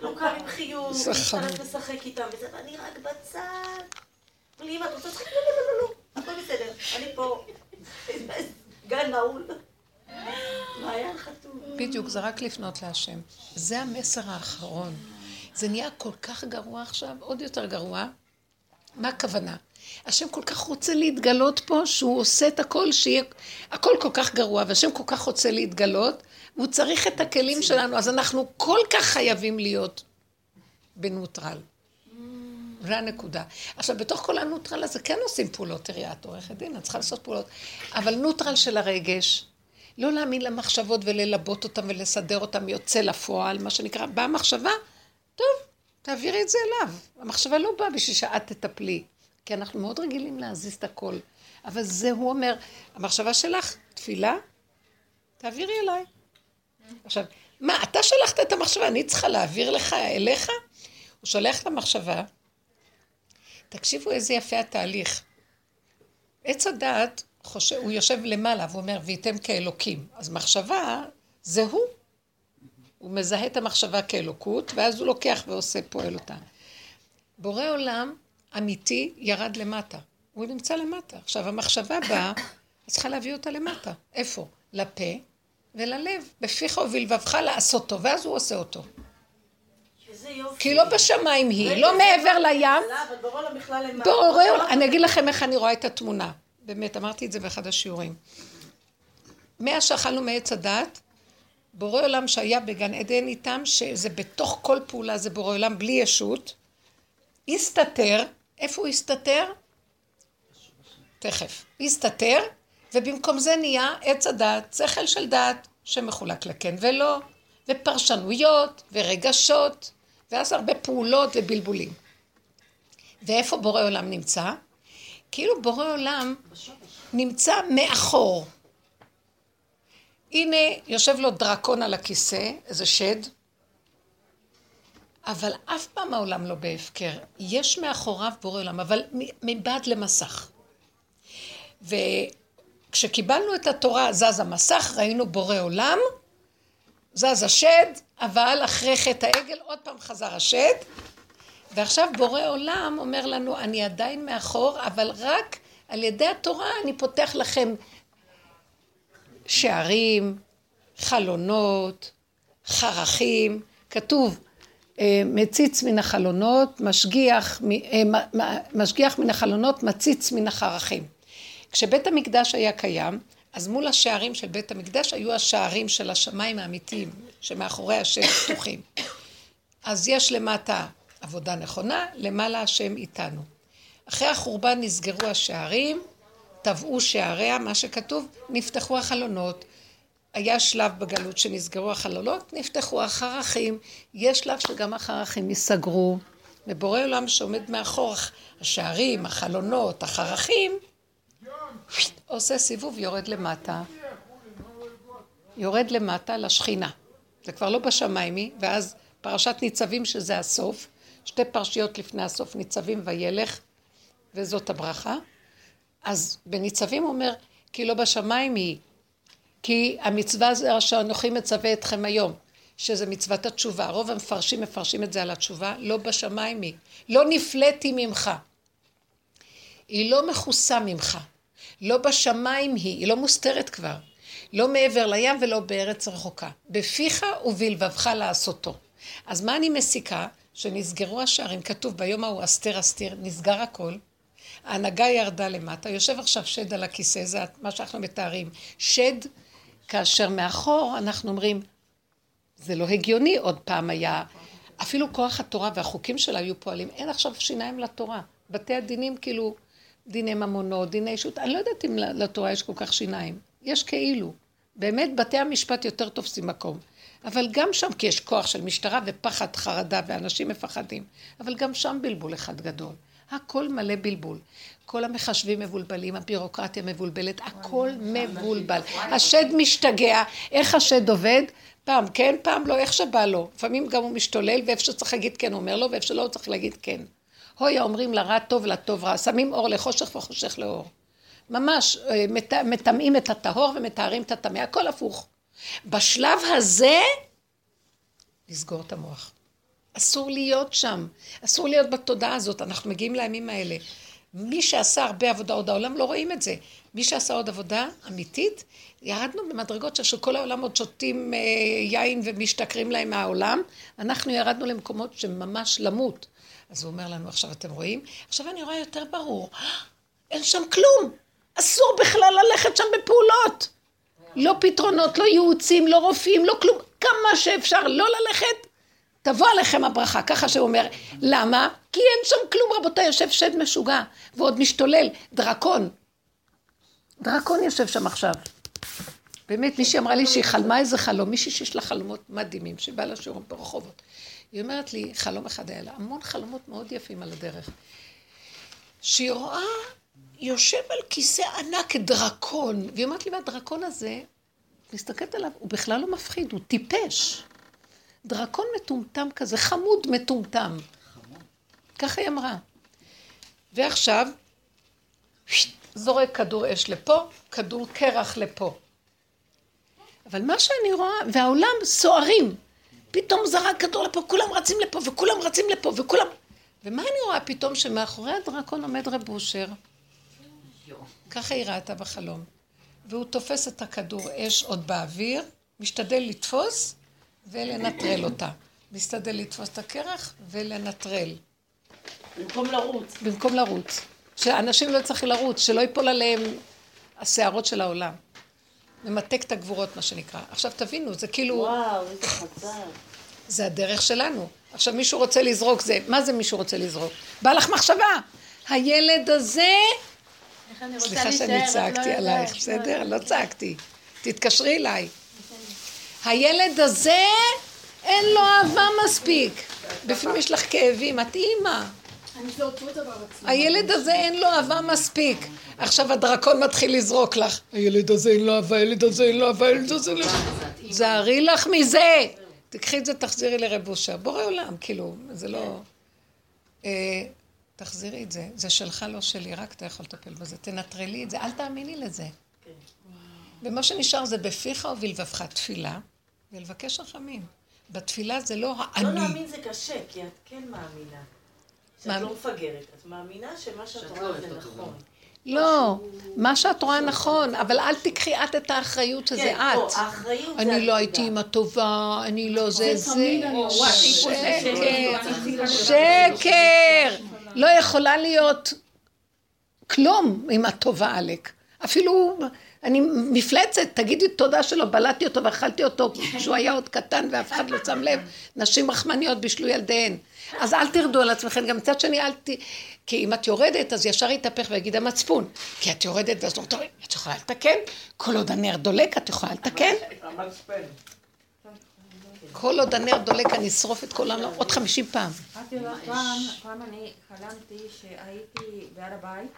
לא קם עם חיוך, מתחלף לשחק איתם, ואני רק בצד. לי, אמא, את רוצה לשחק? לא, לא, לא, לא, הכל בסדר. אני פה, גן נעול. מעיין חתום. בדיוק, זה רק לפנות להשם. זה המסר האחרון. זה נהיה כל כך גרוע עכשיו, עוד יותר גרוע. מה הכוונה? השם כל כך רוצה להתגלות פה, שהוא עושה את הכל, שיהיה... הכל כל כך גרוע, והשם כל כך רוצה להתגלות, והוא צריך את הכלים שלנו, אז אנחנו כל כך חייבים להיות בנוטרל. זה הנקודה. עכשיו, בתוך כל הנוטרל הזה כן עושים פעולות, תראי, את עורכת דין, את צריכה לעשות פעולות, אבל נוטרל של הרגש, לא להאמין למחשבות וללבות אותן ולסדר אותן יוצא לפועל, מה שנקרא, באה מחשבה, טוב, תעבירי את זה אליו. המחשבה לא באה בשביל שאת תטפלי. כי אנחנו מאוד רגילים להזיז את הכל. אבל זה הוא אומר, המחשבה שלך, תפילה, תעבירי אליי. עכשיו, מה, אתה שלחת את המחשבה, אני צריכה להעביר לך, אליך? הוא שולח את המחשבה. תקשיבו איזה יפה התהליך. עץ הדעת, חושב, הוא יושב למעלה והוא אומר, וייתם כאלוקים. אז מחשבה, זה הוא. הוא מזהה את המחשבה כאלוקות, ואז הוא לוקח ועושה, פועל אותה. בורא עולם אמיתי ירד למטה. הוא נמצא למטה. עכשיו, המחשבה באה, את צריכה להביא אותה למטה. איפה? לפה וללב. בפיך ובלבבך לעשותו, ואז הוא עושה אותו. כי לא בשמיים היא, לא מעבר לים. בורא, אני אגיד לכם איך אני רואה את התמונה. באמת, אמרתי את זה באחד השיעורים. מאז שאכלנו מעץ הדת, בורא עולם שהיה בגן עדן איתם, שזה בתוך כל פעולה זה בורא עולם בלי ישות, הסתתר, איפה הוא הסתתר? תכף. הסתתר, ובמקום זה נהיה עץ הדת, שכל של דת, שמחולק לכן ולא, ופרשנויות, ורגשות, ואז הרבה פעולות ובלבולים. ואיפה בורא עולם נמצא? כאילו בורא עולם נמצא מאחור. הנה, יושב לו דרקון על הכיסא, איזה שד, אבל אף פעם העולם לא בהפקר. יש מאחוריו בורא עולם, אבל מבעד למסך. וכשקיבלנו את התורה, זז המסך, ראינו בורא עולם, זז השד, אבל אחרי חטא העגל עוד פעם חזר השד, ועכשיו בורא עולם אומר לנו, אני עדיין מאחור, אבל רק על ידי התורה אני פותח לכם שערים, חלונות, חרכים, כתוב, מציץ מן החלונות, משגיח, אה, משגיח מן החלונות, מציץ מן החרכים. כשבית המקדש היה קיים, אז מול השערים של בית המקדש היו השערים של השמיים האמיתיים, שמאחורי השם פתוחים. אז יש למטה עבודה נכונה, למעלה השם איתנו. אחרי החורבן נסגרו השערים, טבעו שעריה, מה שכתוב, נפתחו החלונות. היה שלב בגלות שנסגרו החלונות, נפתחו החרכים. יש שלב שגם החרכים ייסגרו. ובורא עולם שעומד מאחור השערים, החלונות, החרכים, עושה סיבוב, יורד למטה. יורד למטה לשכינה. זה כבר לא בשמיימי, ואז פרשת ניצבים שזה הסוף, שתי פרשיות לפני הסוף, ניצבים וילך, וזאת הברכה. אז בניצבים הוא אומר, כי לא בשמיים היא, כי המצווה זה אשר אנוכי מצווה אתכם היום, שזה מצוות התשובה. רוב המפרשים מפרשים את זה על התשובה, לא בשמיים היא. לא נפלאתי ממך. היא לא מכוסה ממך. לא בשמיים היא, היא לא מוסתרת כבר. לא מעבר לים ולא בארץ רחוקה. בפיך ובלבבך לעשותו. אז מה אני מסיקה? שנסגרו השערים, כתוב ביום ההוא אסתר אסתיר, נסגר הכל. ההנהגה ירדה למטה, יושב עכשיו שד על הכיסא, זה מה שאנחנו מתארים. שד, כאשר מאחור אנחנו אומרים, זה לא הגיוני, עוד פעם היה, אפילו כוח התורה והחוקים שלה היו פועלים, אין עכשיו שיניים לתורה. בתי הדינים כאילו דיני ממונות, דיני אישות, אני לא יודעת אם לתורה יש כל כך שיניים. יש כאילו. באמת בתי המשפט יותר תופסים מקום. אבל גם שם, כי יש כוח של משטרה ופחד, חרדה, ואנשים מפחדים. אבל גם שם בלבול אחד גדול. הכל מלא בלבול. כל המחשבים מבולבלים, הבירוקרטיה מבולבלת, הכל מבולבל. השד משתגע, איך השד עובד? פעם כן, פעם לא, איך שבא לו. לפעמים גם הוא משתולל, ואיפה שצריך להגיד כן, הוא אומר לו, ואיפה שלא צריך להגיד כן. הוי האומרים לרע טוב לטוב רע, שמים אור לחושך וחושך לאור. ממש, אה, מטמאים את הטהור ומטהרים את הטמא, הכל הפוך. בשלב הזה, לסגור את המוח. אסור להיות שם, אסור להיות בתודעה הזאת, אנחנו מגיעים לימים האלה. מי שעשה הרבה עבודה, עוד העולם לא רואים את זה. מי שעשה עוד עבודה אמיתית, ירדנו במדרגות שכל העולם עוד שותים אה, יין ומשתכרים להם מהעולם, אנחנו ירדנו למקומות שממש למות. אז הוא אומר לנו, עכשיו אתם רואים? עכשיו אני רואה יותר ברור, אין שם כלום, אסור בכלל ללכת שם בפעולות. לא פתרונות, לא ייעוצים, לא רופאים, לא כלום, כמה שאפשר לא ללכת, תבוא עליכם הברכה, ככה שהוא אומר. למה? כי אין שם כלום, רבותיי, יושב שד משוגע, ועוד משתולל, דרקון. דרקון יושב שם עכשיו. באמת, מישהי אמרה לי שהיא חלמה איזה חלום, מישהי שיש לה חלומות מדהימים, שבאה לשיעורים ברחובות. היא אומרת לי, חלום אחד היה לה, המון חלומות מאוד יפים על הדרך. שהיא רואה, יושב על כיסא ענק דרקון, והיא אומרת לי, והדרקון הזה, מסתכלת עליו, הוא בכלל לא מפחיד, הוא טיפש. דרקון מטומטם כזה, חמוד מטומטם. ככה היא אמרה. ועכשיו, זורק כדור אש לפה, כדור קרח לפה. אבל מה שאני רואה, והעולם סוערים, פתאום זרק כדור לפה, כולם רצים לפה, וכולם רצים לפה, וכולם... ומה אני רואה פתאום? שמאחורי הדרקון עומד רב אושר. ככה היא ראתה בחלום. והוא תופס את הכדור אש עוד באוויר, משתדל לתפוס ולנטרל אותה. משתדל לתפוס את הקרח ולנטרל. במקום לרוץ. במקום לרוץ. שאנשים לא צריכים לרוץ, שלא ייפול עליהם השערות של העולם. ממתק את הגבורות, מה שנקרא. עכשיו תבינו, זה כאילו, וואו, איזה חזק. זה הדרך שלנו. עכשיו מישהו רוצה לזרוק זה, מה זה מישהו רוצה לזרוק? בא לך מחשבה. הילד הזה, איך אני רוצה סליחה שאני להישאר, את לא צעקתי יודעת. עלייך, בסדר? לא צעקתי. תתקשרי אליי. הילד הזה, אין לו אהבה מספיק. בפנים יש לך כאבים, את אימא. אצלי. הילד הזה אין לו אהבה מספיק. עכשיו הדרקון מתחיל לזרוק לך. הילד הזה אין לו אהבה, הילד הזה אין לו אהבה, הילד הזה אין לו אהבה. זהרי לך מזה. תקחי את זה, תחזירי לרב אושר. בורא עולם, כאילו, זה לא... אה, תחזירי את זה. זה שלך, לא שלי, רק אתה יכול לטפל בזה. תנטרלי את זה, אל תאמיני לזה. ומה שנשאר זה בפיך ובלבבך תפילה, ולבקש רחמים. בתפילה זה לא לא האני. להאמין זה קשה, כי את כן מאמינה. שאת מאמין. לא מפגרת. את מאמינה שמה שאת שאת רואה לא זה נכון. לא, מה שאת רואה נכון, אבל אל תיקחי את את האחריות שזה כן, פה, את. האחריות זה אני לא. הייתי אימא טובה, אני לא זה זה. שקר, שקר. לא יכולה להיות כלום אם את טובה עלק. אפילו אני מפלצת, תגידי תודה שלא בלעתי אותו ואכלתי אותו [laughs] כשהוא היה עוד קטן ואף אחד לא שם לב. נשים רחמניות בישלו ילדיהן. אז אל תרדו על עצמכם, גם מצד שני אל ת... כי אם את יורדת, אז ישר יתהפך ויגיד המצפון. כי את יורדת ואז לא טוב, את יכולה לתקן. כל עוד הנר דולק, את יכולה לתקן. המצפן. כל עוד הנר דולק, אני אשרוף את כל העולם עוד חמישים פעם. את יודעת, פעם, פעם אני חלמתי שהייתי בהר הבית,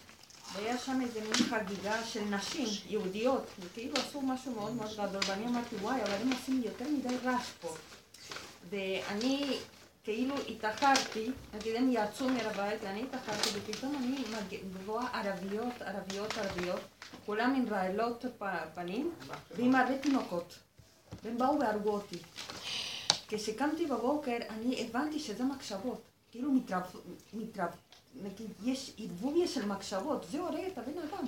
והיה שם איזה מין חגיגה של נשים יהודיות, וכאילו עשו משהו מאוד מאוד גדול, ואני אמרתי, וואי, אבל הם עושים יותר מדי רעש פה. ואני כאילו התאחרתי, נגיד הם יצאו מהר הבית, ואני התאחרתי, ופתאום אני רואה ערביות, ערביות, ערביות, כולם עם רעלות פנים, ועם הרבה תינוקות. והם באו והרגו אותי. כשקמתי בבוקר, אני הבנתי שזה מחשבות. כאילו. מתרב... נגיד, יש ערבוביה של מחשבות, זה הורג את הבן אדם.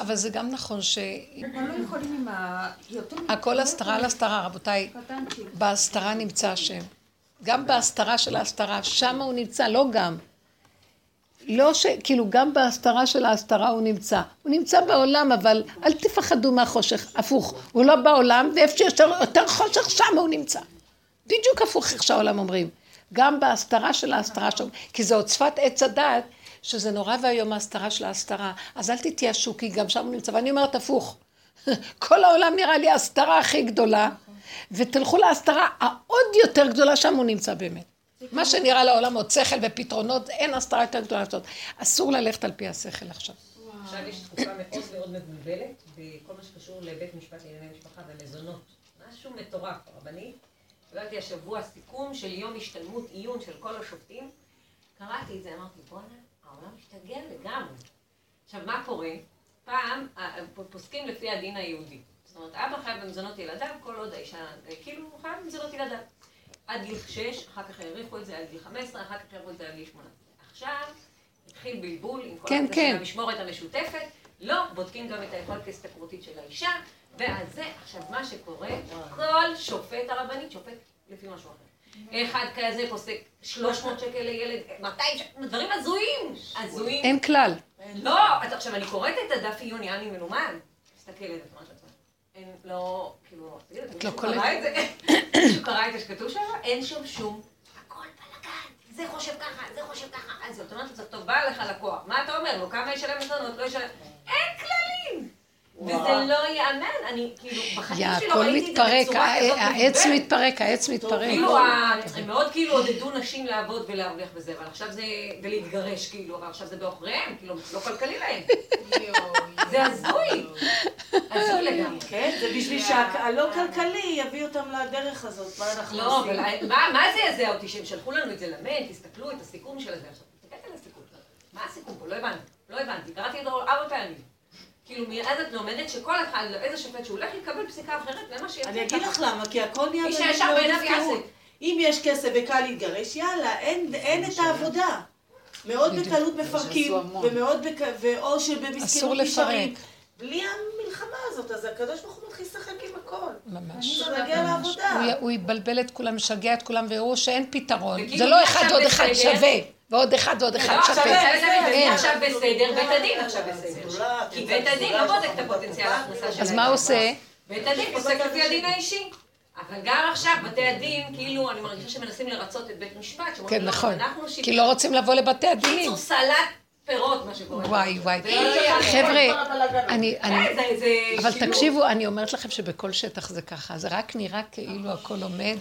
אבל זה גם נכון ש... לא. הכל הסתרה על. הסתרה, רבותיי. בהסתרה נמצא השם. גם בהסתרה של ההסתרה, שם הוא נמצא, לא גם. לא ש... כאילו, גם בהסתרה של ההסתרה הוא נמצא. הוא נמצא בעולם, אבל אל תפחדו מהחושך. הפוך, הוא לא בעולם, ואיפה שיש יותר חושך, שם הוא נמצא. בדיוק הפוך איך שהעולם אומרים. גם בהסתרה של ההסתרה שם, כי זה עוד שפת עץ הדעת, שזה נורא ואיום ההסתרה של ההסתרה. אז אל תתייאשו, כי גם שם נמצא. ואני אומרת הפוך. [laughs] כל העולם נראה לי ההסתרה הכי גדולה, ותלכו להסתרה העוד יותר גדולה, שם הוא נמצא באמת. מה שנראה לעולם עוד שכל ופתרונות, אין הסתרה יותר גדולה לעשות. אסור ללכת על פי השכל עכשיו. עכשיו יש תקופה מאוד מאוד מבולבלת בכל מה שקשור לבית משפט לענייני משפחה ומזונות. משהו מטורף, הרבנית. קיבלתי השבוע סיכום של יום השתלמות עיון של כל השופטים. קראתי את זה, אמרתי, בואנה, העולם משתגע לגמרי. עכשיו, מה קורה? פעם ה- ה- פוסקים לפי הדין היהודי. זאת אומרת, אבא חייב במזונות ילדיו, כל עוד האישה, כאילו, הוא חייב במזונות ילדיו. עד גיל 6, אחר כך האריכו את זה עד גיל 15, אחר כך האריכו את זה עד גיל 18. עכשיו, התחיל בלבול עם כל כן, כן. המשמורת המשותפת, לא, בודקים גם את היכולת ההשתכרותית של האישה, ואז זה, עכשיו מה שקורה, כל שופט הרבנית שופט לפי משהו אחר. אחד כזה פוסק 300 שקל לילד, 200 שקל, דברים הזויים, הזויים. אין כלל. לא, אז עכשיו אני קוראת את הדף עיון, נראה לי מלומד. מסתכלת, אמרת לעצמה. אין, לא, כאילו, תגידו, לא מישהו. קרא את זה? מישהו קרא את זה שכתוב שם? אין שם שום. הכל בלאגן. זה חושב ככה, זה חושב ככה. אז זאת אומרת, זה טוב, בא לך לקוח. מה אתה אומר לו? כמה ישלם מזונות? לא ישלם? אין כללים! וזה לא ייאמן, אני כאילו, בחיים שלי לא ראיתי את זה בצורה כזאת הע- העץ. מתפרק, העץ מתפרק. כאילו, ה- הם מאוד כאילו עודדו נשים לעבוד ולהרוויח בזה, אבל עכשיו זה, ולהתגרש כאילו, אבל עכשיו זה בעוכריהם, כאילו, לא כלכלי להם. [laughs] זה הזוי. הזוי לגמרי. כן, זה בשביל שהלא כלכלי יביא אותם לדרך הזאת, מה אנחנו לא, עושים? אבל מה מה זה יזע אותי שהם שלחו לנו את זה למייל, תסתכלו את הסיכום של זה עכשיו. תסתכלת על הסיכום. מה הסיכום פה? לא הבנתי. לא הבנתי. קראתי אותו ארבע פעמים. כאילו, מאז את לומדת שכל אחד, איזה שופט שהוא הולך לקבל פסיקה אחרת, זה מה שיוצא. אני אגיד לך למה, כי הכל נהיה באמת הפקרות. אם יש כסף וקל להתגרש, יאללה, אין אין את העבודה. מאוד בקלות מפרקים. ומאוד בק... ואו שבמסכנות. נשארים. בלי המלחמה הזאת, אז הקדוש ברוך הוא מתחיל לשחק עם הכל. ממש. צריך להגיע ממש. לעבודה. הוא הוא יבלבל את כולם, משגע את כולם, ויראו שאין פתרון. זה לא אחד ועוד אחד? שווה. ועוד אחד ועוד אחד. לא, עכשיו שווה. אין. זה עכשיו בסדר, בית הדין עכשיו בסדר. כי בית הדין לא בודק את הפוטנציאל ההכנסה שלהם. אז מה עושה? בית הדין פוסק לפי הדין האישי. אבל גם עכשיו בתי הדין, כאילו, אני מרגישה שמנסים לרצות את בית משפט, שאומרים, כן, לא, נכון. אנחנו כי. לא רוצים לבוא לבתי הדינים. קיצור סלט פירות, מה שקורה. וואי, וואי. לא. חבר'ה, אני, אני, זה- זה אבל שילוב. תקשיבו, אני אומרת לכם שבכל שטח זה ככה, זה רק נראה כאילו הכל עומד,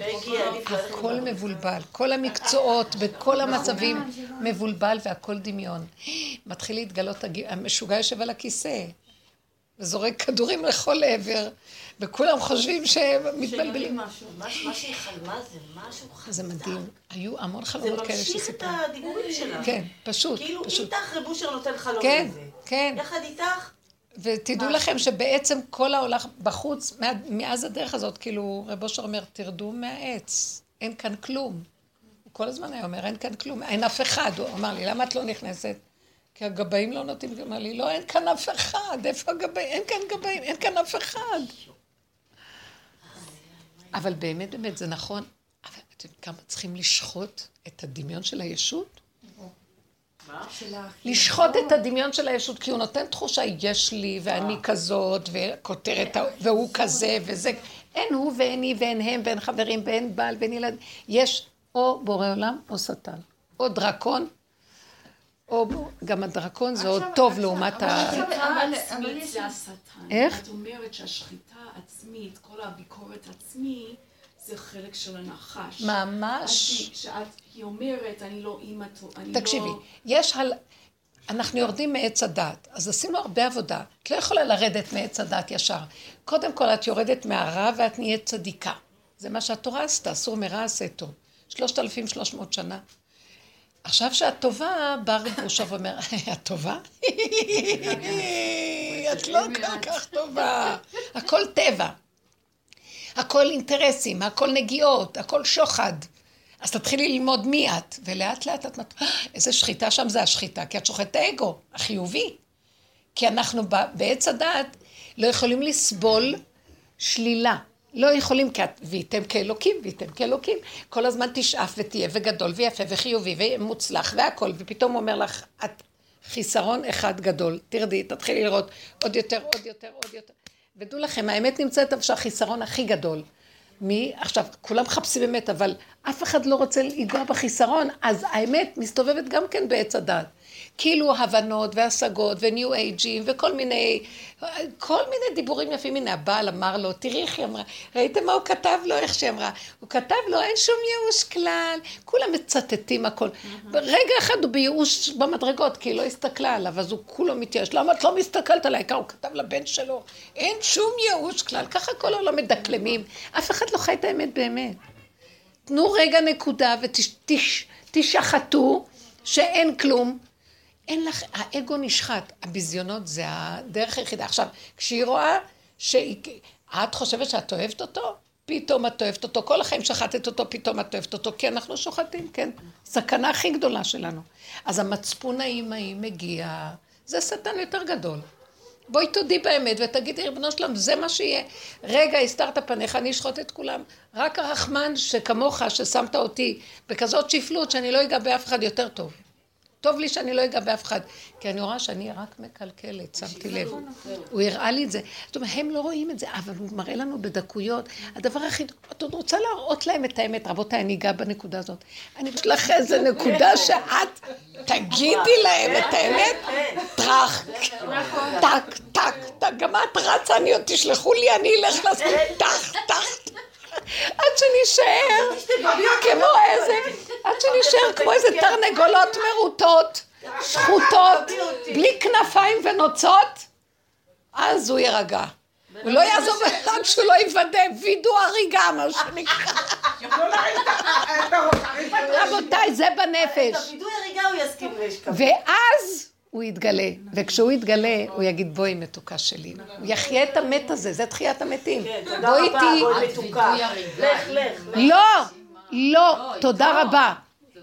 הכל מבולבל, כל המקצועות בכל המצבים מבולבל והכל דמיון. [gasps] מתחיל להתגלות, המשוגע יושב על הכיסא, וזורק כדורים לכל עבר, וכולם חושבים שהם מתבלבלים. משהו. מה שהיא חלמה זה משהו חזק. זה מדהים, היו המון זה חלומות כאלה ממשיך את שסיפרו. הדיבורים שלה. כן, פשוט, כאילו פשוט. איתך רב אושר נותן חלום כן, לזה. כן. יחד איתך, ותדעו לכם שבעצם כל העולם בחוץ, מאז הדרך הזאת, כאילו, רב אושר אומר, תרדו מהעץ, אין כאן כלום. הוא כל הזמן היה אומר, אין כאן כלום, אין אף אחד. הוא אמר לי, למה את לא נכנסת? כי הגבאים לא נותנים, אמר לי, לא, אין כאן אף אחד, איפה הגבאים? אין כאן גבאים, אין כאן אף אחד. אבל באמת, באמת, זה נכון. אבל אתם כמה צריכים לשחוט את הדמיון של הישות? לשחוט את הדמיון של הישות, כי הוא נותן תחושה, יש לי, ואני כזאת, וכותרת, והוא כזה, וזה. אין הוא ואין היא ואין הם ואין חברים ואין בעל ואין ילד. יש או בורא עולם או שטן. או דרקון, או גם הדרקון זה עוד טוב לעומת ה... השחיטה אבל- העצמית זה השטן. איך? את אומרת שהשחיטה העצמית, כל הביקורת עצמי, זה חלק של הנחש. ממש. שאת, היא אומרת, אני לא אימא טוב, אני לא... תקשיבי, יש הל... אנחנו יורדים מעץ הדת, אז עשינו הרבה עבודה. את לא יכולה לרדת מעץ הדת ישר. קודם כל, את יורדת מהרע ואת נהיית צדיקה. זה מה שהתורה עשתה, אסור מרע עשה טוב. 3,300 שנה. עכשיו שאת טובה, בא רב אושר ואומר, את טובה? את לא כל כך טובה. הכל טבע. הכל אינטרסים, הכל נגיעות, הכל שוחד. אז תתחילי ללמוד מי את, ולאט לאט את מת... איזה שחיטה שם זה השחיטה, כי את שוחטת האגו, החיובי. כי אנחנו בעץ הדעת לא יכולים לסבול שלילה. לא יכולים, כי וייתם כאלוקים, וייתם כאלוקים. כל הזמן תשאף ותהיה, וגדול, ויפה, וחיובי, ומוצלח, והכל, ופתאום אומר לך, את חיסרון אחד גדול, תרדי, תתחילי לראות עוד יותר, עוד יותר, עוד יותר. ודעו לכם, האמת נמצאת איפה שהחיסרון הכי גדול. מי, עכשיו, כולם מחפשים אמת, אבל אף אחד לא רוצה לנגוע בחיסרון, אז האמת מסתובבת גם כן בעץ הדת. כאילו הבנות והשגות וניו אייג'ים וכל מיני, כל מיני דיבורים יפים. הנה, הבעל אמר לו, תראי איך היא אמרה, ראיתם מה הוא כתב לו, איך שהיא אמרה? הוא כתב לו, אין שום ייאוש כלל, כולם מצטטים הכל. ברגע אחד הוא בייאוש במדרגות, כי היא לא הסתכלה עליו, אז הוא כולו מתייאש. למה את לא מסתכלת עליי? ככה הוא כתב לבן שלו, אין שום ייאוש כלל. ככה כל העולם מדקלמים. אף אחד לא חי את האמת באמת. תנו רגע נקודה ותשחטו שאין כלום. אין לך, האגו נשחט, הביזיונות זה הדרך היחידה. עכשיו, כשהיא רואה שהיא, חושבת שאת אוהבת אותו? פתאום את אוהבת אותו, כל החיים שחטת אותו, פתאום את אוהבת אותו, כי אנחנו שוחטים, כן. סכנה הכי גדולה שלנו. אז המצפון האימהי מגיע, זה שטן יותר גדול. בואי תודי באמת ותגידי, ריבונו שלום, זה מה שיהיה. רגע, הסתרת פניך, אני אשחוט את כולם. רק הרחמן שכמוך, ששמת אותי בכזאת שפלות, שאני לא אגע באף אחד יותר טוב. טוב לי שאני לא אגע באף אחד, כי אני רואה שאני רק מקלקלת, שמתי לב. הוא הראה לי את זה. זאת אומרת, הם לא רואים את זה, אבל הוא מראה לנו בדקויות. הדבר הכי... את עוד רוצה להראות להם את האמת. רבותיי, אני אגע בנקודה הזאת. אני יש לך איזה נקודה שאת תגידי להם את האמת, טראח, טק, טק, טק, גם את רצה, אני עוד תשלחו לי, אני אלך לעשות טח, טח. עד שנישאר כמו איזה, עד שנישאר כמו איזה תרנגולות מרוטות, שחוטות, בלי כנפיים ונוצות, אז הוא יירגע. הוא לא יעזוב עד שהוא לא יוודא, וידוא הריגה, מה שנקרא. רבותיי, זה בנפש. ואז הוא יתגלה, וכשהוא יתגלה, הוא יגיד, בואי מתוקה שלי. הוא יחיה את המת הזה, זה תחיית המתים. כן, בואי מתוקה. לך, לך. לא, לא, תודה רבה.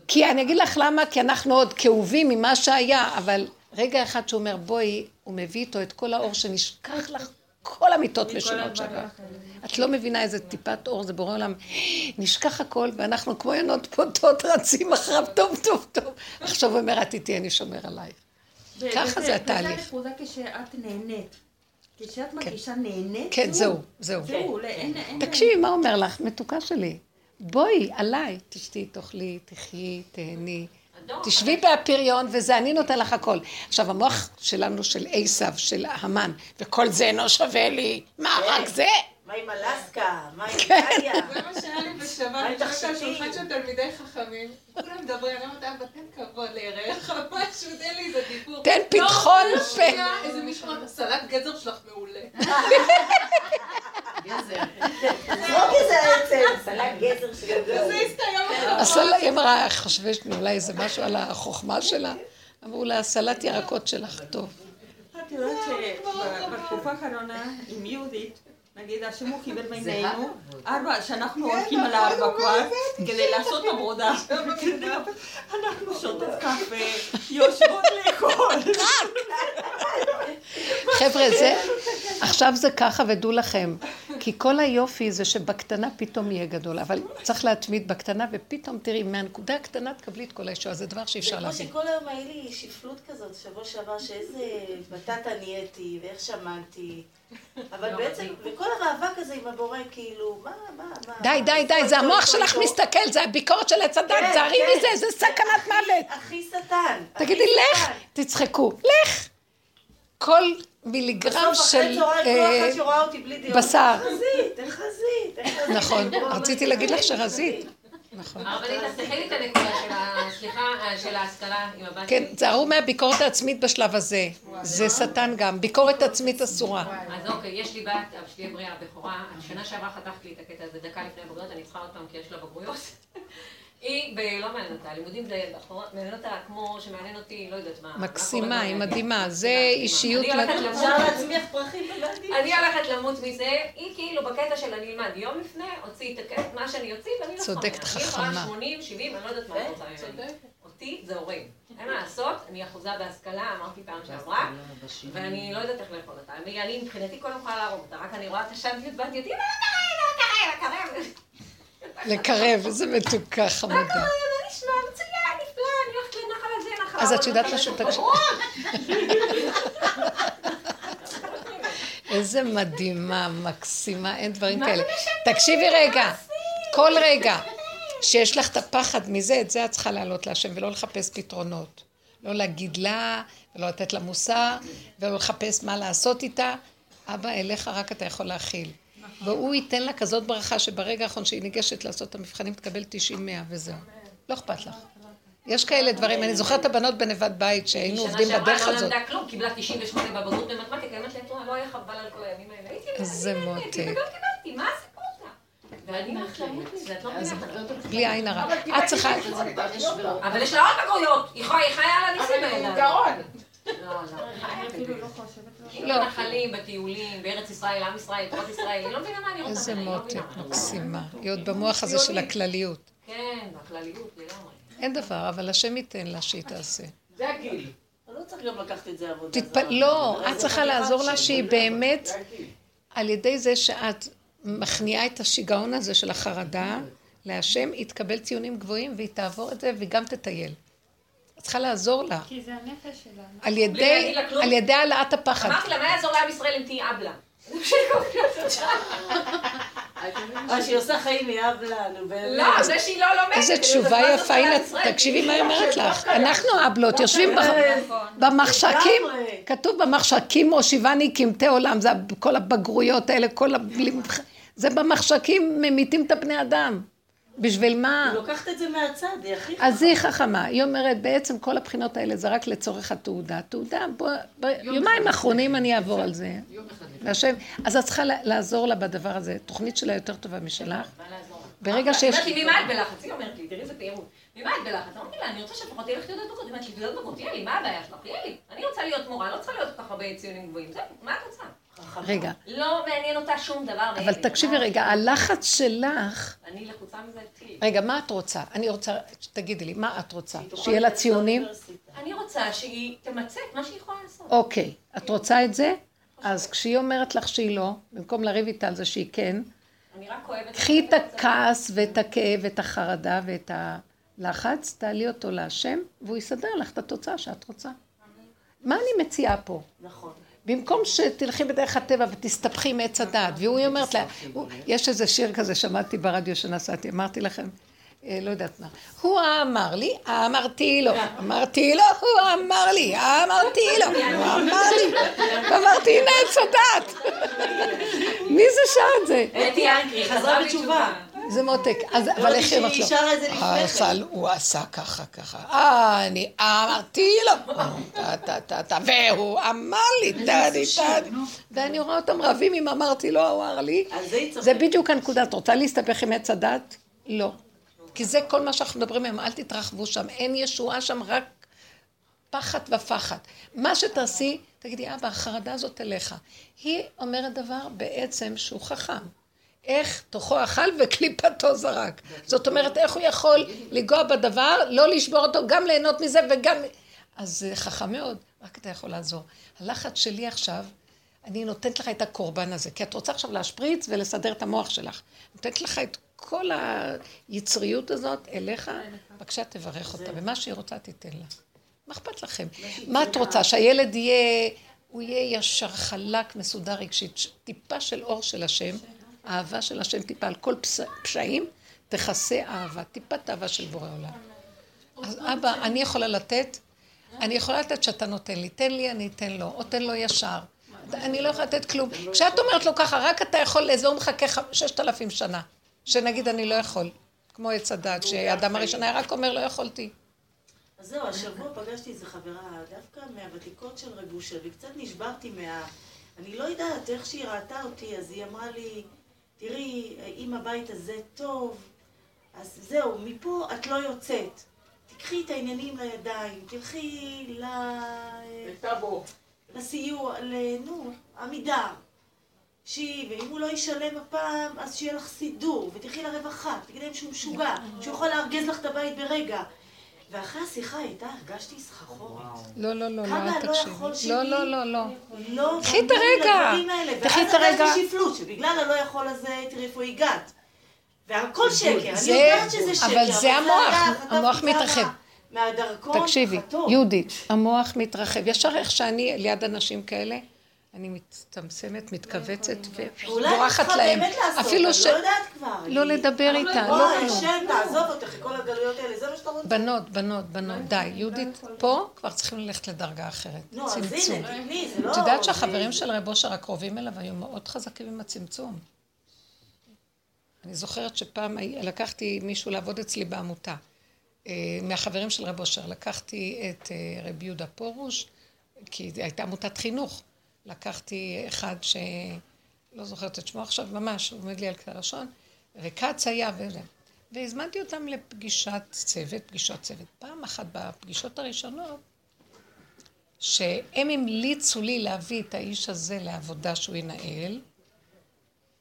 כי אני אגיד לך למה, כי אנחנו עוד כאובים ממה שהיה, אבל רגע אחד שהוא אומר, בואי, הוא מביא איתו את כל האור שנשכח לך כל המיטות משונות. האחרים. את לא מבינה איזה טיפת אור זה בורא עולם. נשכח הכל, ואנחנו כמו יונות פוטות רצים אחריו טוב טוב טוב. עכשיו הוא אומר, את איתי, אני שומר עלייך. ככה זה התהליך. וזה הנקודה כשאת נהנית. כשאת מרגישה נהנית, כן, זהו, זהו. לא-. תקשיבי, מה אומר לך, מתוקה שלי? בואי, עליי, תשתי, תאכלי, תחיי, תהני. תשבי בהפריון, וזה אני נותן לך הכל. עכשיו, המוח שלנו, של עשיו, של המן, וכל זה אינו שווה לי, מה, רק זה? מה עם אלסקה? מה עם כן. איטליה? זה מה שהיה לי בשבת, מה עם תכשיטים? שולחן של תלמידי חכמים, כולם מדברים, אני אומרת, אבא, תן כבוד לירח, [laughs] משהו, תן לי איזה דיבור. תן פתחון לא, פה. איזה מישהו אמר, הסלט גזר שלך מעולה. זרוק איזה עצם, סלט גזר הסלט, היא אמרה, חשבתי אולי איזה משהו על החוכמה שלה. אמרו לה, הסלט ירקות שלך טוב. את יודעת שבתקופה האחרונה עם יהודית, נגיד השם הוא חיבר בינינו, ארבע, שאנחנו הולכים על הארבע כבר, כדי לעשות עבודה. [laughs] [laughs] אנחנו שותות קפה, יושבות לאכול. [laughs] חבר'ה, זה, עכשיו זה ככה, ודעו לכם, כי כל היופי זה שבקטנה פתאום יהיה גדול, אבל צריך להתמיד בקטנה, ופתאום תראי, מהנקודה הקטנה תקבלי את כל הישועה, זה דבר שאי אפשר זה כמו להבין. שכל היום היה לי שפלות כזאת, שבוע שעבר, שאיזה בטטה נהייתי, ואיך שמנתי. אבל בעצם, וכל המאבק הזה עם הבורא, כאילו, מה, מה, מה? די, די, די, זה המוח שלך מסתכל, זה הביקורת של עץ הדת, כן, תזהרי כן. מזה, זה סכנת מוות. הכי שטן. תגידי, לך. תצחקו, לך. כל מיליגרם של אה. בשר. נכון, רציתי להגיד לך שרזית. נכון. הרבנית, לי את הנקודה של אה, של ההשכלה עם הבת כן. תזהרו מהביקורת העצמית בשלב הזה. זה שטן גם. ביקורת עצמית אסורה. אז אוקיי, יש לי בת, אבל שתהיה בריאה, בכורה. השנה שעברה חתכתי את הקטע הזה דקה לפני הבגרויות, אני צריכה עוד פעם כי יש לה בגרויות. היא, ב- לא מעניין אותה, לימודים זה בחורה, מעניין אותה כמו שמעניין אותי, לא יודעת מה. מה מקסימה, היא. מדהימה. זה. אישיות... אני הולכת לת- למות- אפשר להצמיח פרחים בבית. אני הולכת למות מזה, היא כאילו בקטע של אני אלמד יום לפני, הוציא את הקטע, מה שאני אוציא ואני לא צודקת. חכמה. אני יכולה 80, 70, אני לא יודעת מה את רוצה ממני. אותי זה הורים. אין מה לעשות, אני אחוזה בהשכלה, אמרתי פעם שעברה, ואני לא יודעת איך לאכול אותה. אני מבחינתי קודם יכולה להרוג אותה, רק אני רואה את השנטיות בת ידי, לא קרה, לא קרה, לא קרה. לקרב, איזה מתוקה חמודה. מה נשמע? מצוין, נפלא, אני הולכת לנחל הזה, נחל אז את יודעת משהו. איזה מדהימה, מקסימה, אין דברים כאלה. תקשיבי רגע, כל רגע [laughs] שיש לך את הפחד מזה, את זה את צריכה לעלות להשם ולא לחפש פתרונות. לא להגיד לה, ולא לתת לה מוסר, ולא לחפש מה לעשות איתה. אבא, אליך רק אתה יכול להכיל. והוא ייתן לה כזאת ברכה שברגע האחרון שהיא ניגשת לעשות את המבחנים תקבל 90-100 וזהו. לא אכפת לך. יש כאלה דברים, אני זוכרת את הבנות בנבד בית שהיינו עובדים בדרך שנה הזאת. שעברה לא למדה כלום, קיבלה 98 בבגרות במתמטיקה, היא אומרת לי, לא היה חבל על כל הימים האלה. הייתי איזה מותק. מה הסיפור? ואני הולכת למות מזה, את לא מבינה. בלי עין הרע. את צריכה... אבל יש לה עוד בגרויות, היא חיה על הניסים האלה. גאון. לא, לא. אפילו לא חושבת. היא בנחלים, בטיולים, בארץ ישראל, עם ישראל, תורת ישראל, היא לא מבינה מה אני רוצה. איזה היא לא מותק. מקסימה. להיות במוח הזה של הכלליות. כן, בכלליות לגמרי. אין דבר, אבל השם ייתן לה שהיא תעשה. זה הגיל. לא צריך גם לקחת את זה עבודה. לא, את צריכה לעזור לה שהיא. באמת. על ידי זה שאת מכניעה את השיגעון הזה של החרדה להשם, היא תקבל ציונים גבוהים והיא תעבור את זה והיא גם תטייל. את צריכה לעזור לה. כי זה הנפש שלנו. על ידי. על ידי העלאת הפחד. אמרתי לה, מה יעזור לעם ישראל אם תהיי אבלה? [laughs] אה, שהיא עושה חיים מאבלה, נו באמת. לא, זה שהיא לא לומדת. איזה תשובה יפה, הנה? תקשיבי מה היא [laughs] אומרת לך. אנחנו האבלות, יושבים ב- נכון. במחשכים. כתוב במחשכים מושיבני קמטי עולם, זה כל הבגרויות האלה, כל ה... זה במחשכים ממיתים את הבני אדם. בשביל מה? היא לוקחת את זה מהצד, היא הכי אז היא חכמה, היא אומרת, בעצם כל הבחינות האלה זה רק לצורך התעודה. תעודה, בוא, ביומיים האחרונים אני אעבור על זה. והשם, אז את צריכה לעזור לה בדבר הזה. תוכנית שלה יותר טובה משלך. ברגע היא שיש... אומרת לי, ממה את בלחץ? היא אומרת לי, תראי איזה תיירות. ממה את בלחץ? אמרתי לה, אני רוצה שלפחות תהיה לך תעודת בגרות. היא אומרת לי, תעודת בגרות, תהיה לי, מה הבעיה שלך? תהיה לי. אני רוצה להיות מורה, לא צריכה להיות כל כך הרבה ציונים גבוהים. זהו, מה את רוצה? רגע, לא מעניין אותה שום דבר. אבל. תקשיבי רגע, הלחץ שלך... אני לחוצה מזה התחיל. רגע, מה את רוצה? אני רוצה, תגידי לי, מה את רוצה? שיהיה לה ציונים? אני רוצה שהיא תמצה את מה שהיא יכולה לעשות. אוקיי, את רוצה את זה? אז כשהיא אומרת לך שהיא לא, במקום לריב איתה על זה שהיא כן. קחי את הכעס ואת הכאב ואת החרדה ואת הלחץ, תעלי אותו להשם, והוא יסדר לך את התוצאה שאת רוצה. מה אני מציעה פה? נכון. במקום שתלכי בדרך הטבע ותסתבכי מעץ הדעת, והוא אומרת לה, יש איזה שיר כזה, שמעתי ברדיו שנסעתי, אמרתי לכם, אה, לא יודעת מה, הוא אמר לי, אמרתי לו, אמרתי לו, הוא אמר לי, אמרתי לו, הוא אמר לי, ואמרתי, הנה עץ הדעת. [laughs] מי זה שר את זה? אתי אנקרי, חזרה בתשובה. זה מותק, אז, אבל איך אמרת לו? שהיא שרה את זה לפני כן. אבל הוא עשה ככה ככה, אה, אני אמרתי לו, והוא אמר לי, טדי טדי, ואני רואה אותם רבים אם אמרתי לו, הוא אמר לי. זה בדיוק הנקודה, את רוצה להסתבך עם עץ הדת? לא. כי זה כל מה שאנחנו מדברים היום, אל תתרחבו שם, אין ישועה שם, רק פחד ופחד. מה שתעשי, תגידי, אבא, החרדה הזאת אליך. היא אומרת דבר בעצם שהוא חכם. איך תוכו אכל וקליפתו זרק. זאת אומרת, איך הוא יכול לנגוע בדבר, לא לשבור אותו, גם ליהנות מזה וגם... אז זה חכם מאוד, רק אתה יכול לעזור. הלחץ שלי עכשיו, אני נותנת לך את הקורבן הזה, כי את רוצה עכשיו להשפריץ ולסדר את המוח שלך. נותנת לך את כל היצריות הזאת אליך, בבקשה תברך אותה, ומה שהיא רוצה תיתן לה. מה אכפת לכם? מה את רוצה? שהילד יהיה, הוא יהיה ישר חלק, מסודר רגשית, טיפה של אור של השם, אהבה של השם טיפה על כל פס- פשעים, תכסה אהבה, טיפת אהבה של בורא עולם. אז אבא, אני יכולה לתת, אני יכולה לתת שאתה נותן לי, תן לי, אני אתן לו, או תן לו ישר. אני לא יכולה לתת כלום. כשאת אומרת לו ככה, רק אתה יכול, הוא מחכה ששת אלפים שנה. שנגיד אני לא יכול. כמו עץ הדת, שהאדם הראשון היה רק אומר לא יכולתי. אז זהו, השבוע פגשתי איזו חברה, דווקא מהוותיקות של רב אושר, וקצת נשברתי מה... אני לא יודעת, איך שהיא ראתה אותי, אז היא אמרה לי, תראי, אם הבית הזה טוב, אז זהו, מפה את לא יוצאת. תקחי את העניינים לידיים, תלכי ל... בטאבו. לסיוע, ל... נו, עמידר. שהיא, ואם הוא לא ישלם הפעם, אז שיהיה לך סידור, ותלכי לרווחה, תגידי להם שהוא משוגע, שהוא יכול לארגז לך את הבית ברגע. ואחרי השיחה איתה הרגשתי סחרחורת. לא, לא, לא, לא, אל לא תקשיבי. לא, לא, לא, לא. לא, קחי את הרגע. קחי את ואז הרגע. הרגשתי שפלות, שבגלל הלא יכול הזה, תראי איפה הגעת. והכל שקר, אני יודעת שזה שקר. אבל זה המוח, המוח מתרחב. מהדרכון תקשיבי. יהודית, המוח מתרחב. ישר איך שאני ליד אנשים כאלה, אני מצטמצמת, מתכווצת אולי את ובורחת צריכה להם. באמת לעשות, אפילו ש... לא. לא לדבר איתה, לא כלום. השם, תעזוב אותך, כל הגלויות האלה, זה מה שאתה רוצה. בנות, בנות, בנות, די. יהודית, פה כבר צריכים ללכת לדרגה אחרת. לא, צמצום. לא... את יודעת שהחברים של רב אושר הקרובים אליו היו מאוד חזקים עם הצמצום. אני זוכרת שפעם לקחתי מישהו לעבוד אצלי בעמותה, אה, מהחברים של רב אושר. לקחתי את אה, רב יהודה פרוש, כי זו הייתה עמותת חינוך. לקחתי אחד ש... לא זוכרת את שמו עכשיו, ממש, הוא עומד לי על קצה הלשון, וכץ היה וזה. והזמנתי אותם לפגישת צוות, פגישות צוות. פעם אחת בפגישות הראשונות, שהם המליצו לי להביא את האיש הזה לעבודה שהוא ינהל,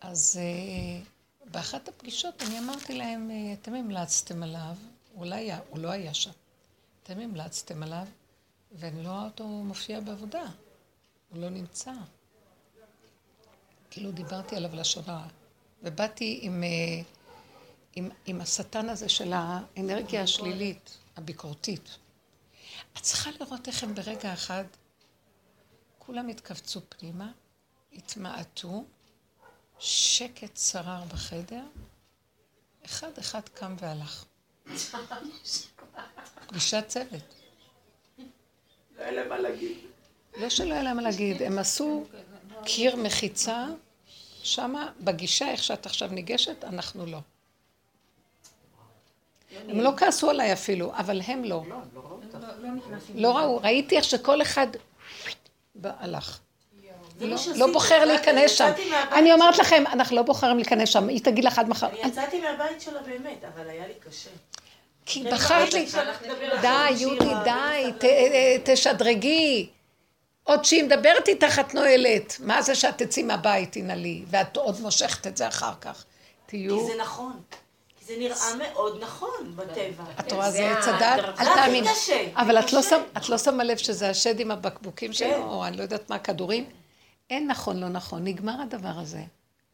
אז uh, באחת הפגישות אני אמרתי להם, אה, אתם המלצתם עליו, אולי היה, הוא לא היה שם, אתם המלצתם עליו, ואני לא רואה אותו מופיע בעבודה, הוא לא נמצא. כאילו דיברתי עליו לשון הרע. ובאתי עם, אה, עם, עם השטן הזה של האנרגיה השלילית, הביקורתית. את צריכה לראות איך הם ברגע אחד, כולם התכווצו פנימה, התמעטו, שקט שרר בחדר, אחד אחד קם והלך. [laughs] פגישת צוות. לא היה להם מה להגיד. לא שלא היה להם מה להגיד, הם עשו קיר מחיצה, שמה, בגישה, איך שאת עכשיו ניגשת, אנחנו לא. הם לא כעסו עליי אפילו, אבל הם לא. לא ראו, ראיתי איך שכל אחד הלך. לא, לא בוחר להיכנס שם. אני אומרת. לכם, אנחנו לא בוחרים להיכנס שם, היא תגיד לך עד מחר. אני יצאתי מהבית שלה באמת, אבל היה לי קשה. כי בחרת לי, די, יהודי, די, תשדרגי. עוד שהיא מדברת איתך את נועלת. מה זה שאת תצאי מהבית, תנעלי, ואת עוד מושכת את זה אחר כך. תהיו... כי זה נכון. כי זה נראה מאוד נכון בטבע. את רואה, זה עץ הדת, אל. קשה, אבל את לא את לא שמה לב שזה השד עם הבקבוקים כן. שלו, או אני לא יודעת מה, הכדורים? אין נכון, לא נכון, נגמר הדבר הזה.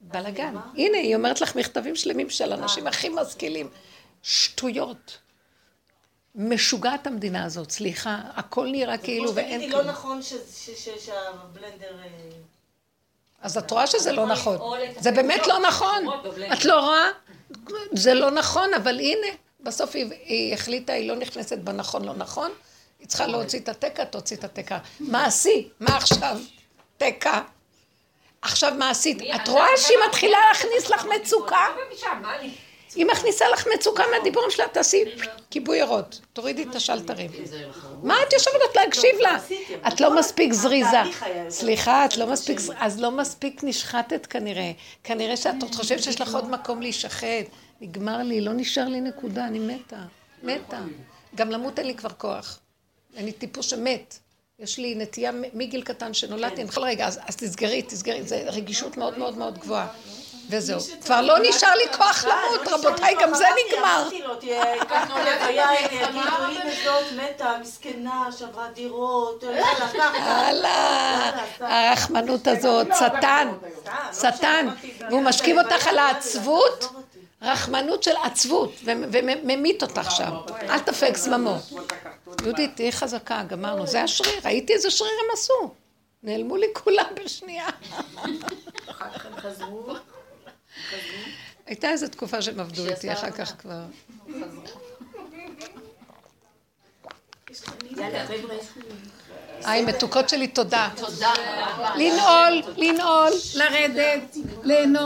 בלאגן. הנה, היא אומרת לך מכתבים שלמים של אנשים הכי משכילים. שטויות. משוגעת המדינה הזאת, סליחה, הכל נראה כאילו כמו ואין שתגידי, כלום. לא נכון ש- ש- ש- שהבלנדר... אה, אז את רואה שזה לא נכון. זה באמת לא נכון. את לא רואה? זה לא נכון, אבל הנה, בסוף היא, החליטה, היא לא נכנסת בנכון, לא נכון. היא צריכה להוציא את התקע, תוציא את התקע. מעשי, מה עכשיו? תקע. עכשיו מה עשית? את רואה שהיא לא מתחילה להכניס לך מצוקה? היא מכניסה לך מצוקה מהדיבורים שלה, תעשי כיבוי אורות, תורידי את השלטרים. מה את יושבת להקשיב לה? את לא מספיק זריזה. סליחה, את לא מספיק, לי. ז- אז לא מספיק נשחטת כנראה. כנראה שאת עוד חושבת שיש לך עוד מקום להישחט. נגמר לי, לא נשאר לי נקודה, אני מתה. מתה. גם למות אין לי כבר כוח. אני טיפוס שמת. יש לי נטייה מגיל קטן שנולדתי, אני בכל רגע, אז תסגרי, תסגרי, זו רגישות מאוד מאוד מאוד גבוהה. וזהו. כבר לא נשאר לי כוח למות, רבותיי, גם זה נגמר. אמרתי לו, תהיה, הלוויה, הם יגידו, הנה זאת מתה, מסכנה, שברה דירות. הלאה, הרחמנות הזאת, שטן, שטן, והוא משכיב אותך על העצבות, רחמנות של עצבות, וממית אותך שם. אל תפק זממו. יהודית, תהיי חזקה, גמרנו. זה השריר, ראיתי איזה שריר הם עשו. נעלמו לי כולם בשנייה. הייתה איזו תקופה שהם עבדו איתי, אחר כך כבר. היי, מתוקות שלי, תודה. תודה. לנעול, לנעול, לרדת, ליהנות.